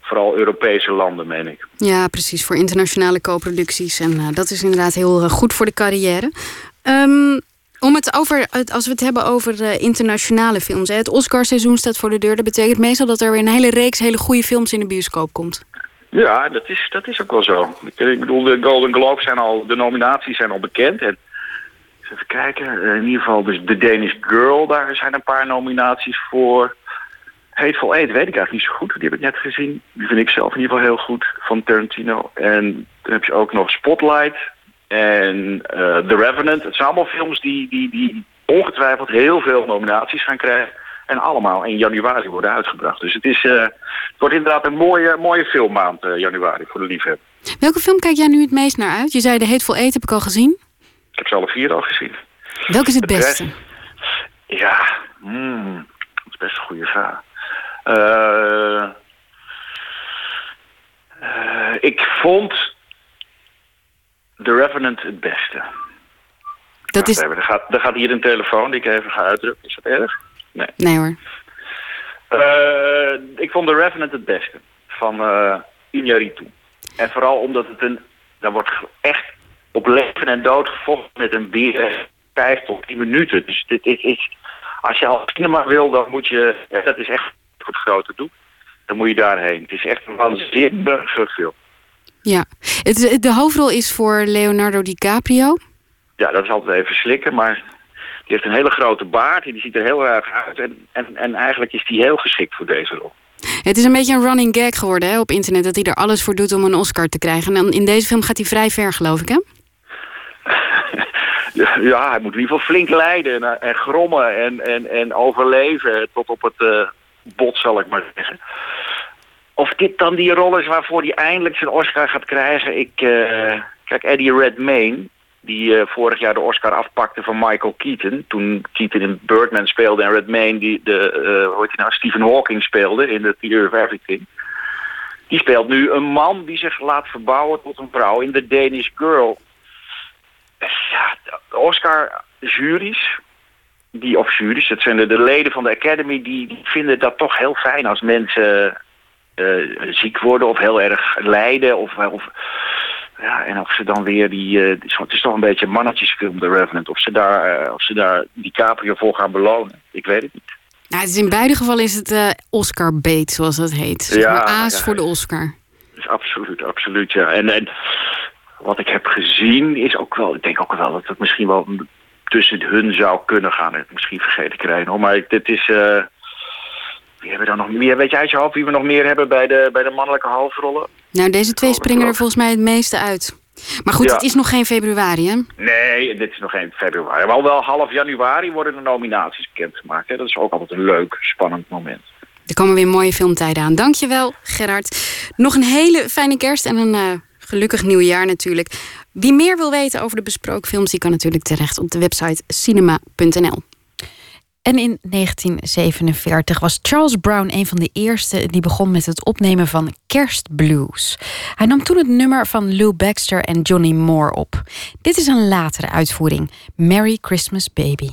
vooral Europese landen, meen ik.
Ja, precies. Voor internationale co-producties. En eh, dat is inderdaad heel eh, goed voor de carrière. Ehm, om het over, als we het hebben over internationale films. Hè, het Oscarseizoen staat voor de deur. Dat betekent meestal dat er weer een hele reeks hele goede films in de bioscoop komt.
Ja, dat is, dat is ook wel zo. Ik, bedoel, de Golden Globes zijn al, de nominaties zijn al bekend. En even kijken, eh, in ieder geval dus The Danish Girl, daar zijn een paar nominaties voor. Hateful Eight weet ik eigenlijk niet zo goed, die heb ik net gezien. Die vind ik zelf in ieder geval heel goed, van Tarantino. En dan heb je ook nog Spotlight en eh, The Revenant. Het zijn allemaal films die, die, die ongetwijfeld heel veel nominaties gaan krijgen. En allemaal in januari worden uitgebracht. Dus het, is, eh, het wordt inderdaad een mooie, mooie filmmaand eh, januari voor de liefhebber.
Welke film kijk jij nu het meest naar uit? Je zei The Hateful Eight heb ik al gezien.
Ik heb ze alle vier al gezien.
Welke is het
De
beste?
Ja, mm, dat is best een goede vraag. Eh, ik vond The Revenant het beste.
Dat is...
er, gaat, er gaat hier een telefoon die ik even ga uitdrukken. Is dat erg? Nee.
Nee hoor.
Eh, ik vond The Revenant het beste. Van eh Iñárritu. En vooral omdat het een daar wordt echt op leven en dood gevochten met een beer. Vijf tot tien minuten. Dus dit is, als je al cinema wil, dan moet je... Ja, dat is echt voor het grote doel. Dan moet je daarheen. Het is echt een waanzinnige film.
Ja. Het, de hoofdrol is voor Leonardo DiCaprio.
Ja, dat is altijd even slikken, maar die heeft een hele grote baard en die ziet er heel erg uit. En, en, en eigenlijk is die heel geschikt voor deze rol.
Het is een beetje een running gag geworden hè, op internet... dat hij er alles voor doet om een Oscar te krijgen. En in deze film gaat hij vrij ver, geloof ik, hè?
Ja, hij moet in ieder geval flink lijden en, en grommen en, en, en overleven tot op het eh, bot, zal ik maar zeggen. Of dit dan die rol is waarvoor hij eindelijk zijn Oscar gaat krijgen. Ik, eh, kijk, Eddie Redmayne, die eh, vorig jaar de Oscar afpakte van Michael Keaton. Toen Keaton in Birdman speelde en Redmayne die de, uh, hoe heet hij nou, Stephen Hawking speelde in The Theory of Everything. Die speelt nu een man die zich laat verbouwen tot een vrouw in The Danish Girl. Ja, Oscar-juries, die, of juries, dat zijn de, de leden van de Academy, die, vinden dat toch heel fijn als mensen uh, ziek worden of heel erg lijden. Of, of, ja, en of ze dan weer die... Uh, het is toch een beetje een mannetjesfilm, The Revenant. Of ze daar, uh, of ze daar DiCaprio voor gaan belonen. Ik weet het niet.
Nou, het is in beide gevallen is het Oscar bait, zoals dat heet. Zeg
Ja,
maar aas
ja.
voor de Oscar.
Dus absoluut, absoluut, ja. En, en wat ik heb gezien is ook wel... Ik denk ook wel dat het misschien wel tussen hun zou kunnen gaan. Misschien vergeet ik er een, hoor. Maar dit is... eh, wie hebben we dan nog meer? Weet je uit je hoofd wie we nog meer hebben bij de, bij de mannelijke hoofdrollen?
Nou, deze twee springen er volgens mij het meeste uit. Maar goed,
Ja.
het is nog geen februari, hè?
Nee, dit is nog geen februari. Maar al wel half januari worden de nominaties bekendgemaakt. Hè? Dat is ook altijd een leuk, spannend moment.
Er komen weer mooie filmtijden aan. Dankjewel, Gerard. Nog een hele fijne kerst en een eh, gelukkig nieuwjaar natuurlijk. Wie meer wil weten over de besproken films... die kan natuurlijk terecht op de website cinema.nl. En in 1947 was Charles Brown een van de eerste die begon met het opnemen van kerstblues. Hij nam toen het nummer van Lou Baxter en Johnny Moore op. Dit is een latere uitvoering, Merry Christmas Baby.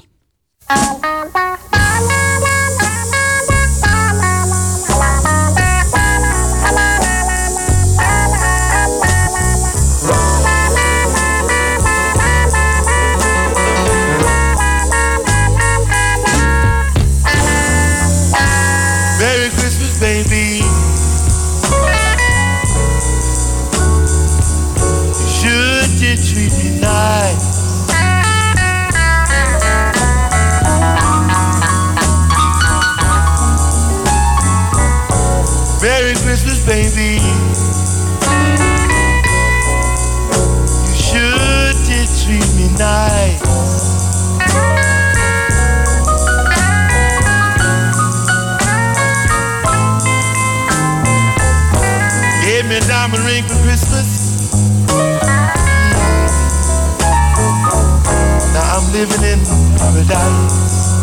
Living in paradise.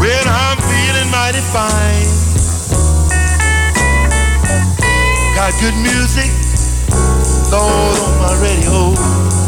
When I'm feeling mighty fine. Got good music, Lord, on my radio.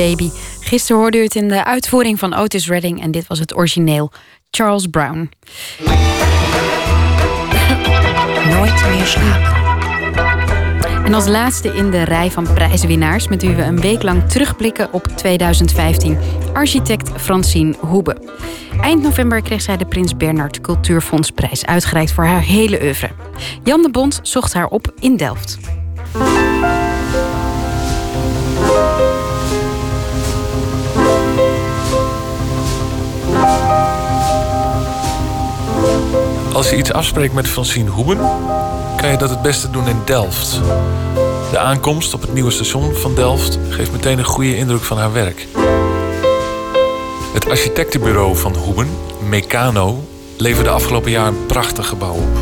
Baby.
Gisteren hoorde u het in de uitvoering van Otis Redding en dit was het origineel Charles Brown.
Nooit meer slapen.
En als laatste in de rij van prijswinnaars met wie we een week lang terugblikken op 2015, architect Francine Hoebe. Eind november kreeg zij de Prins Bernhard Cultuurfondsprijs uitgereikt voor haar hele oeuvre. Jan de Bond zocht haar op in Delft.
Als je iets afspreekt met Francine Hoeben, kan je dat het beste doen in Delft. De aankomst op het nieuwe station van Delft geeft meteen een goede indruk van haar werk. Het architectenbureau van Hoeben, Meccano, leverde afgelopen jaar een prachtig gebouw op.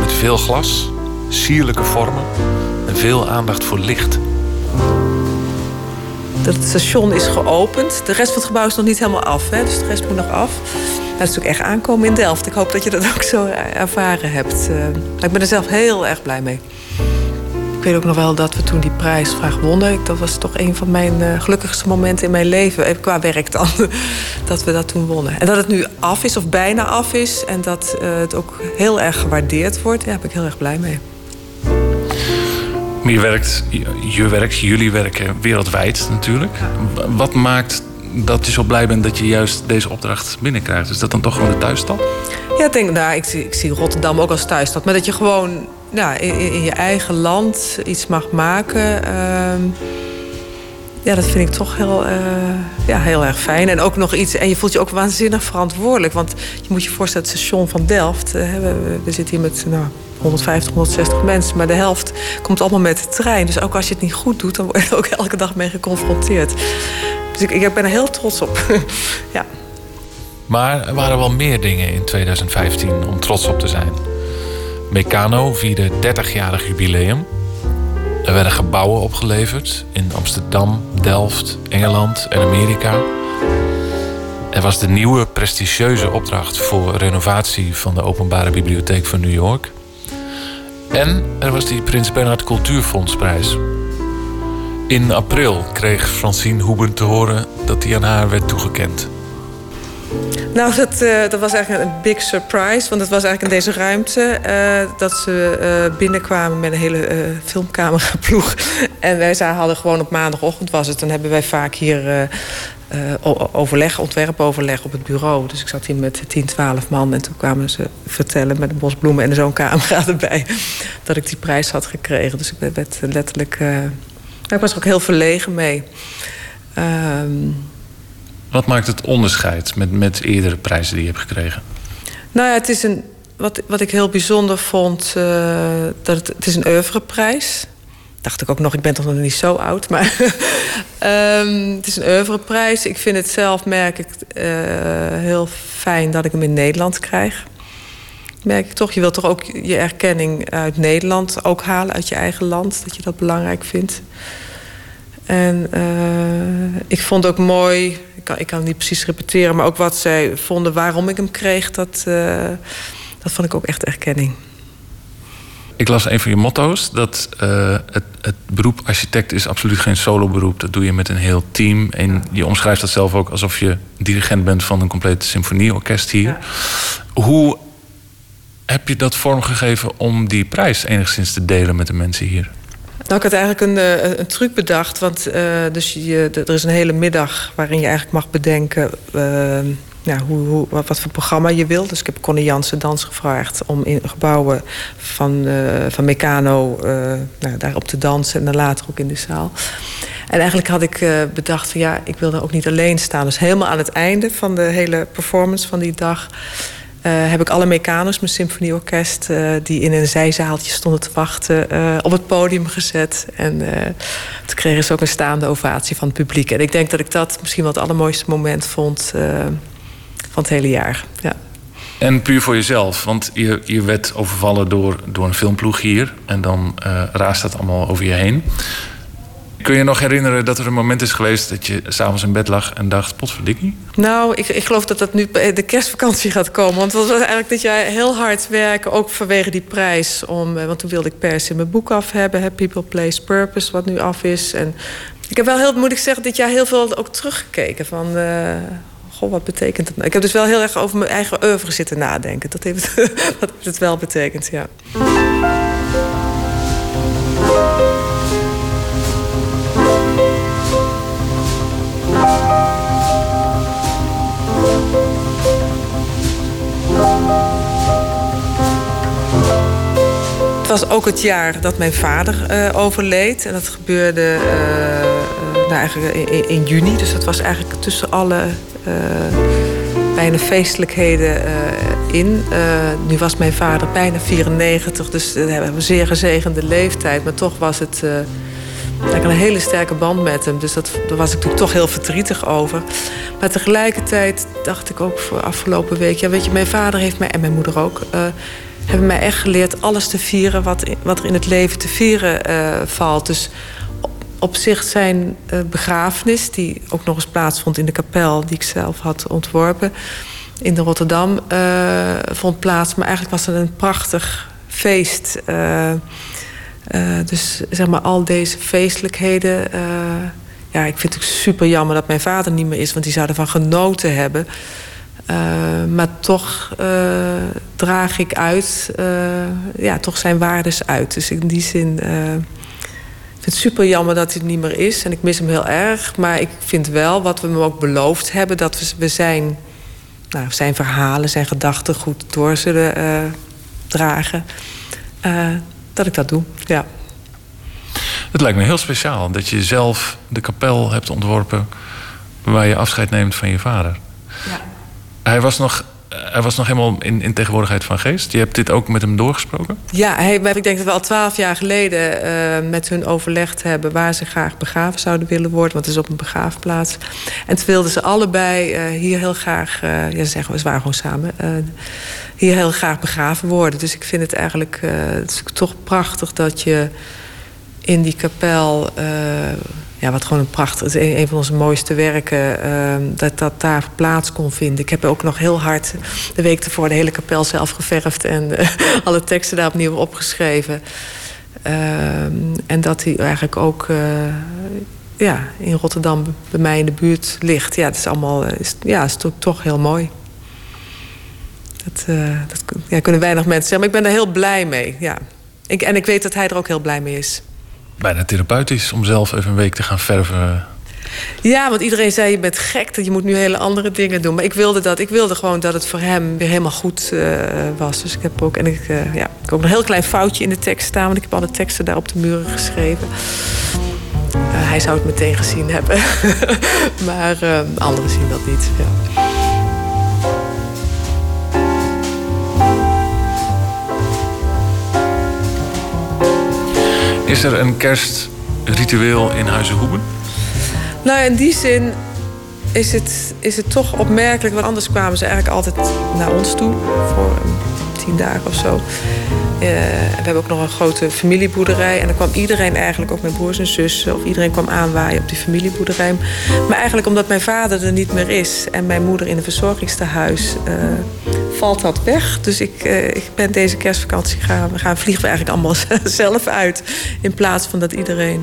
Met veel glas, sierlijke vormen en veel aandacht voor licht.
Het station is geopend. De rest van het gebouw is nog niet helemaal af, hè? dus de rest moet nog af. Dat is natuurlijk echt aankomen in Delft. Ik hoop dat je dat ook zo ervaren hebt. Eh, ik ben er zelf heel erg blij mee. Ik weet ook nog wel dat we toen die prijsvraag wonnen. Dat was toch een van mijn eh, gelukkigste momenten in mijn leven. eh, Qua werk dan. Dat we dat toen wonnen. En dat het nu af is of bijna af is. En dat het ook heel erg gewaardeerd wordt. Daar ben ik heel erg blij mee.
Je werkt, je- werkt, jullie werken wereldwijd natuurlijk. Wat maakt dat je zo blij bent dat je juist deze opdracht binnenkrijgt? Is dat dan toch gewoon de thuisstad?
Ja, ik denk, nou, ik zie, ik zie Rotterdam ook als thuisstad. Maar dat je gewoon in, je eigen land iets mag maken. ehm, ja, dat vind ik toch heel, eh, ja, heel erg fijn. En ook nog iets. En je voelt je ook waanzinnig verantwoordelijk. Want je moet je voorstellen, het station van Delft. eh, we zitten hier met nou, 150, 160 mensen. Maar de helft komt allemaal met de trein. Dus ook als je het niet goed doet, dan word je er ook elke dag mee geconfronteerd. Dus ik, ik ben er heel trots op. ja.
Maar er waren wel meer dingen in 2015 om trots op te zijn. Meccano vierde 30-jarig jubileum. Er werden gebouwen opgeleverd in Amsterdam, Delft, Engeland en Amerika. Er was de nieuwe prestigieuze opdracht voor renovatie van de Openbare Bibliotheek van New York. En er was die Prins Bernhard Cultuurfondsprijs. In april kreeg Francine Hoeben te horen dat die aan haar werd toegekend.
Nou, dat, eh, dat was eigenlijk een big surprise. Want het was eigenlijk in deze ruimte eh, dat ze eh, binnenkwamen met een hele filmcameraploeg. En wij hadden gewoon op maandagochtend was het. Dan hebben wij vaak hier overleg, ontwerpoverleg op het bureau. Dus ik zat hier met 10, 12 man. En toen kwamen ze vertellen met een bos bloemen en zo'n camera erbij. Dat ik die prijs had gekregen. Dus ik werd letterlijk. eh, nou, ik was er ook heel verlegen mee. Ehm
Wat maakt het onderscheid met, met eerdere prijzen die je hebt gekregen?
Nou ja, het is een. Wat, wat ik heel bijzonder vond, eh, dat het, het is een oeuvreprijs. Dacht ik ook nog, ik ben toch nog niet zo oud. Maar ehm, het is een oeuvreprijs. Ik vind het zelf, merk ik, eh, heel fijn dat ik hem in Nederland krijg. Merk ik toch, je wilt toch ook je erkenning uit Nederland ook halen, uit je eigen land. Dat je dat belangrijk vindt. En eh, ik vond ook mooi, ik kan, ik kan niet precies repeteren, maar ook wat zij vonden waarom ik hem kreeg, dat, eh, dat vond ik ook echt erkenning.
Ik las een van je motto's dat eh, het, het beroep architect is absoluut geen solo beroep. Dat doe je met een heel team. En je omschrijft dat zelf ook alsof je dirigent bent van een compleet symfonieorkest hier. Hoe heb je dat vormgegeven om die prijs enigszins te delen met de mensen hier?
Nou, ik had eigenlijk een, eh, een truc bedacht. Want uh, dus je, er is een hele middag waarin je eigenlijk mag bedenken... Uh, hoe, wat, voor programma je wil. Dus ik heb Connie Jansen Dans gevraagd om in gebouwen van, uh, van Meccano nou, daarop te dansen. En dan later ook in de zaal. En eigenlijk had ik bedacht van ja, ik wilde ook niet alleen staan. Dus helemaal aan het einde van de hele performance van die dag uh, heb ik alle Meccano's, mijn symfonieorkest... Uh, die in een zijzaaltje stonden te wachten, uh, op het podium gezet. En toen kregen ze ook een staande ovatie van het publiek. En ik denk dat ik dat misschien wel het allermooiste moment vond van het hele jaar. Ja.
En puur voor jezelf, want je, je werd overvallen door, door een filmploeg hier... en dan raast dat allemaal over je heen. Kun je nog herinneren dat er een moment is geweest dat je s'avonds in bed lag en dacht: potverdikkie?
Nou, ik, ik geloof dat dat nu de kerstvakantie gaat komen. Want het was eigenlijk dit jaar heel hard werken, ook vanwege die prijs. Om, want toen wilde ik per se mijn boek af hebben, People, Place, Purpose, wat nu af is. En ik heb wel heel, moet ik zeggen, dit jaar heel veel ook teruggekeken van. Uh, wat betekent het nou? Ik heb dus wel heel erg over mijn eigen oeuvre zitten nadenken. Dat heeft, wat het wel betekend, ja. Was ook het jaar dat mijn vader uh, overleed. En dat gebeurde uh, nou eigenlijk in, juni. Dus dat was eigenlijk tussen alle bijna feestelijkheden in. nu was mijn vader bijna 94, dus we hebben een zeer gezegende leeftijd. Maar toch was het ik had een hele sterke band met hem. Dus dat, daar was ik natuurlijk toch heel verdrietig over. Maar tegelijkertijd dacht ik ook voor afgelopen week... ja, weet je, mijn vader heeft mij, en mijn moeder ook... hebben mij echt geleerd alles te vieren wat, wat er in het leven te vieren uh, valt. Dus op zich zijn uh, begrafenis, die ook nog eens plaatsvond in de kapel... die ik zelf had ontworpen in Rotterdam, vond plaats. Maar eigenlijk was het een prachtig feest... Dus zeg maar al deze feestelijkheden. Ja, ik vind het super jammer dat mijn vader niet meer is, want die zou ervan genoten hebben. Uh, maar toch draag ik uit, ja, toch zijn waardes uit. Dus in die zin. ik vind het super jammer dat hij niet meer is en ik mis hem heel erg. Maar ik vind wel wat we hem ook beloofd hebben, dat we, we zijn, nou, zijn verhalen, zijn gedachten goed door zullen dragen dat ik dat doe. Ja.
Het lijkt me heel speciaal dat je zelf de kapel hebt ontworpen waar je afscheid neemt van je vader. Hij was nog hij was nog helemaal in, in, tegenwoordigheid van geest. Je hebt dit ook met hem doorgesproken?
Ja, hij, ik denk dat we al twaalf jaar geleden uh, met hun overlegd hebben... waar ze graag begraven zouden willen worden. Want het is op een begraafplaats. En toen wilden ze allebei uh, hier heel graag... Uh, ja, ze zeggen, we waren gewoon samen... hier heel graag begraven worden. Dus ik vind het eigenlijk het is toch prachtig dat je in die kapel ja, wat gewoon een prachtig... Het is een, van onze mooiste werken, uh, dat dat daar plaats kon vinden. Ik heb ook nog heel hard de week ervoor de hele kapel zelf geverfd... en uh, alle teksten daar opnieuw opgeschreven. Uh, en dat hij eigenlijk ook uh, ja, in Rotterdam bij mij in de buurt ligt. Ja, het is allemaal is, ja, is toch, toch heel mooi. Dat, dat ja, kunnen weinig mensen zeggen, maar ik ben er heel blij mee. Ja. Ik, en ik weet dat hij er ook heel blij mee is
bijna therapeutisch om zelf even een week te gaan verven.
Ja, want iedereen zei je bent gek, dat je moet nu hele andere dingen doen. Maar ik wilde dat. Ik wilde gewoon dat het voor hem weer helemaal goed uh, was. Dus ik heb ook, en ik, uh, ja, ik heb ook een heel klein foutje in de tekst staan, want ik heb alle teksten daar op de muren geschreven. Uh, hij zou het meteen gezien hebben, maar anderen zien dat niet. Ja.
Is er een kerstritueel in Huizen Hoeben?
Nou, in die zin is het, is het toch opmerkelijk. Want anders kwamen ze eigenlijk altijd naar ons toe voor tien dagen of zo. Uh, we hebben ook nog een grote familieboerderij. En dan kwam iedereen eigenlijk, ook mijn broers en zussen... of iedereen kwam aanwaaien op die familieboerderij. Maar eigenlijk omdat mijn vader er niet meer is... en mijn moeder in een verzorgingstehuis... Uh, valt dat weg. Dus ik, uh, ik ben deze kerstvakantie gaan, gaan vliegen we eigenlijk allemaal zelf uit. In plaats van dat iedereen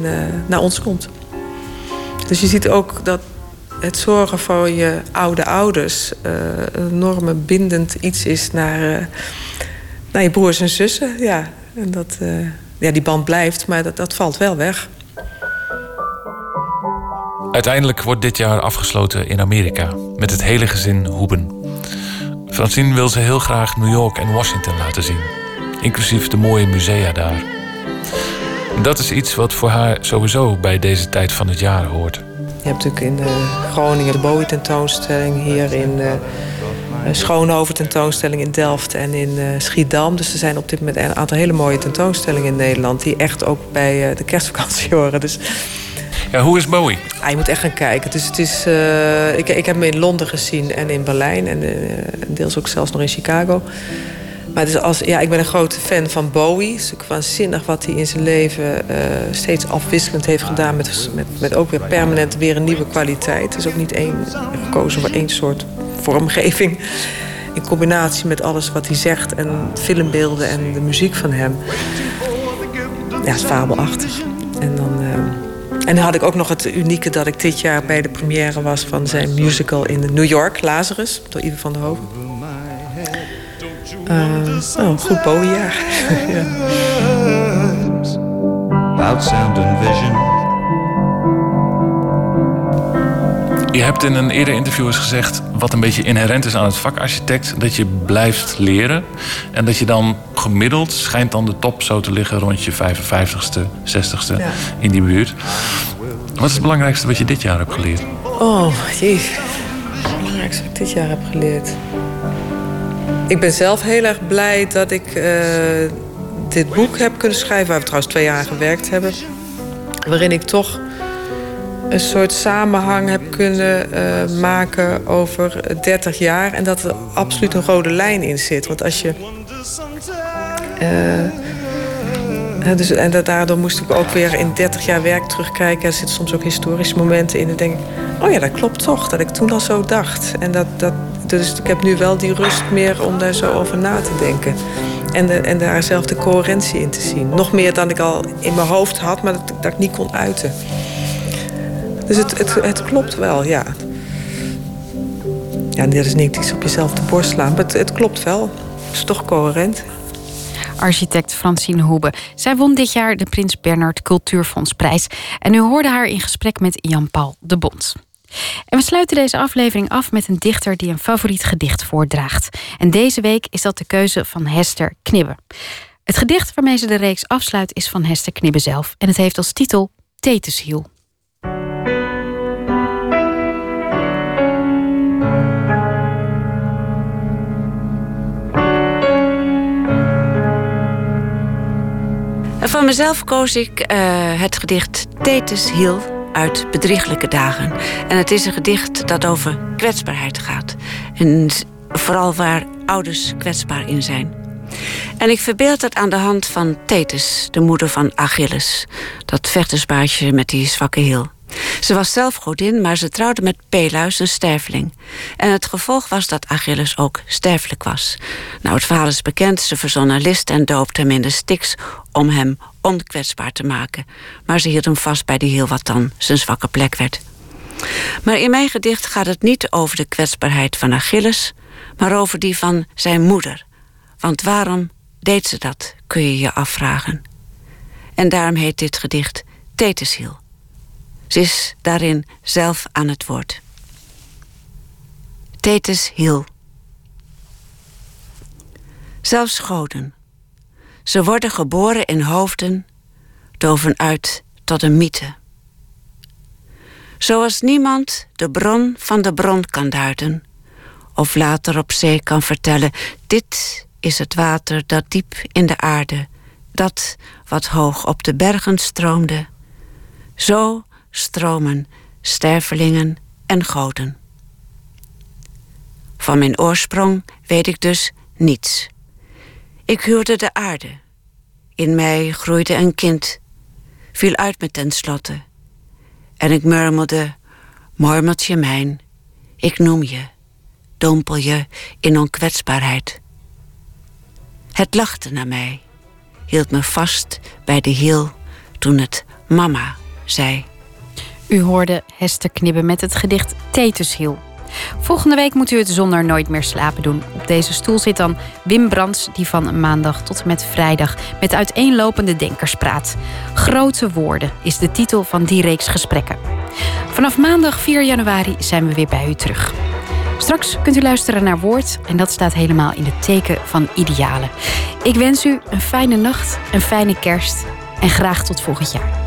naar ons komt. Dus je ziet ook dat het zorgen voor je oude ouders... een enorme bindend iets is naar naar je broers en zussen. Ja, en dat, uh, ja, die band blijft, maar dat, dat valt wel weg.
Uiteindelijk wordt dit jaar afgesloten in Amerika met het hele gezin Hoeben. Francine wil ze heel graag New York en Washington laten zien, inclusief de mooie musea daar. Dat is iets wat voor haar sowieso bij deze tijd van het jaar hoort.
Je hebt natuurlijk in uh, Groningen de Bowie-tentoonstelling, hier in uh, Schoonhoven tentoonstelling in Delft en in Schiedam. Dus er zijn op dit moment een aantal hele mooie tentoonstellingen in Nederland die echt ook bij de kerstvakantie horen. Dus
ja, hoe is Bowie?
Ah, je moet echt gaan kijken. Dus het is, ik, ik heb hem in Londen gezien en in Berlijn en deels ook zelfs nog in Chicago. Maar als, ja, ik ben een grote fan van Bowie. Het is ook waanzinnig wat hij in zijn leven uh, steeds afwisselend heeft gedaan. Met, met, met ook weer permanent weer een nieuwe kwaliteit. Het is ook niet één, gekozen voor één soort vormgeving. In combinatie met alles wat hij zegt en filmbeelden en de muziek van hem. Ja, het fabelachtig. En dan... Uh, en dan had ik ook nog het unieke dat ik dit jaar bij de première was van zijn musical in New York, Lazarus, door Ivan van der Hoven. Uh, oh, goed Bowie-jaar. ja. About sound and vision.
Je hebt in een eerder interview eens gezegd... wat een beetje inherent is aan het vak architect... dat je blijft leren. En dat je dan gemiddeld schijnt dan de top zo te liggen... rond je 55ste, 60ste ja. in die buurt. Wat is het belangrijkste wat je dit jaar hebt geleerd?
Oh, jee. Het belangrijkste wat ik dit jaar heb geleerd... Ik ben zelf heel erg blij dat ik uh, dit boek heb kunnen schrijven... waar we trouwens twee jaar gewerkt hebben. Waarin ik toch een soort samenhang heb kunnen uh, maken over 30 jaar. En dat er absoluut een rode lijn in zit. Want als je... Uh, dus, en daardoor moest ik ook weer in 30 jaar werk terugkijken. Er zitten soms ook historische momenten in. En denk ik, oh ja, dat klopt toch. Dat ik toen al zo dacht. En dat, dat, dus ik heb nu wel die rust meer om daar zo over na te denken. En, de, en daar zelf de coherentie in te zien. Nog meer dan ik al in mijn hoofd had, maar dat, dat ik niet kon uiten. Dus het, het, het klopt wel, ja. Ja, dat is niet iets op jezelf de borst slaan, maar het, het klopt wel. Het is toch coherent.
Architect Francine Hoebe. Zij won dit jaar de Prins Bernhard Cultuurfondsprijs. En u hoorde haar in gesprek met Jan-Paul de Bond. En we sluiten deze aflevering af met een dichter die een favoriet gedicht voordraagt. En deze week is dat de keuze van Hester Knibbe. Het gedicht waarmee ze de reeks afsluit is van Hester Knibbe zelf. En het heeft als titel Teteshiel.
Van mezelf koos ik uh, het gedicht Thetis Hiel uit Bedrieglijke Dagen. En het is een gedicht dat over kwetsbaarheid gaat. En vooral waar ouders kwetsbaar in zijn. En ik verbeeld dat aan de hand van Thetis, de moeder van Achilles. Dat vechtersbaasje met die zwakke hiel. Ze was zelf godin, maar ze trouwde met Peleus, een sterveling. En het gevolg was dat Achilles ook sterfelijk was. Nou, het verhaal is bekend. Ze verzonnen list en doopte hem in de Styx om hem onkwetsbaar te maken. Maar ze hield hem vast bij die heel wat dan zijn zwakke plek werd. Maar in mijn gedicht gaat het niet over de kwetsbaarheid van Achilles, maar over die van zijn moeder. Want waarom deed ze dat, kun je je afvragen. En daarom heet dit gedicht Teteshiel. Ze is daarin zelf aan het woord. Thetis hiel. Zelfs goden. Ze worden geboren in hoofden, doven uit tot een mythe. Zoals niemand de bron van de bron kan duiden, of later op zee kan vertellen: dit is het water dat diep in de aarde, dat wat hoog op de bergen stroomde. Zo stromen, stervelingen en goden. Van mijn oorsprong weet ik dus niets. Ik huurde de aarde. In mij groeide een kind, viel uit me tenslotte. En ik murmelde, mormeltje mijn, ik noem je, dompel je in onkwetsbaarheid. Het lachte naar mij, hield me vast bij de hiel toen het mama zei.
U hoorde Hester Knibbe met het gedicht Teteshiel. Volgende week moet u het zonder nooit meer slapen doen. Op deze stoel zit dan Wim Brands, die van maandag tot en met vrijdag met uiteenlopende denkers praat. Grote woorden is de titel van die reeks gesprekken. Vanaf maandag 4 januari zijn we weer bij u terug. Straks kunt u luisteren naar Woord en dat staat helemaal in het teken van idealen. Ik wens u een fijne nacht, een fijne kerst en graag tot volgend jaar.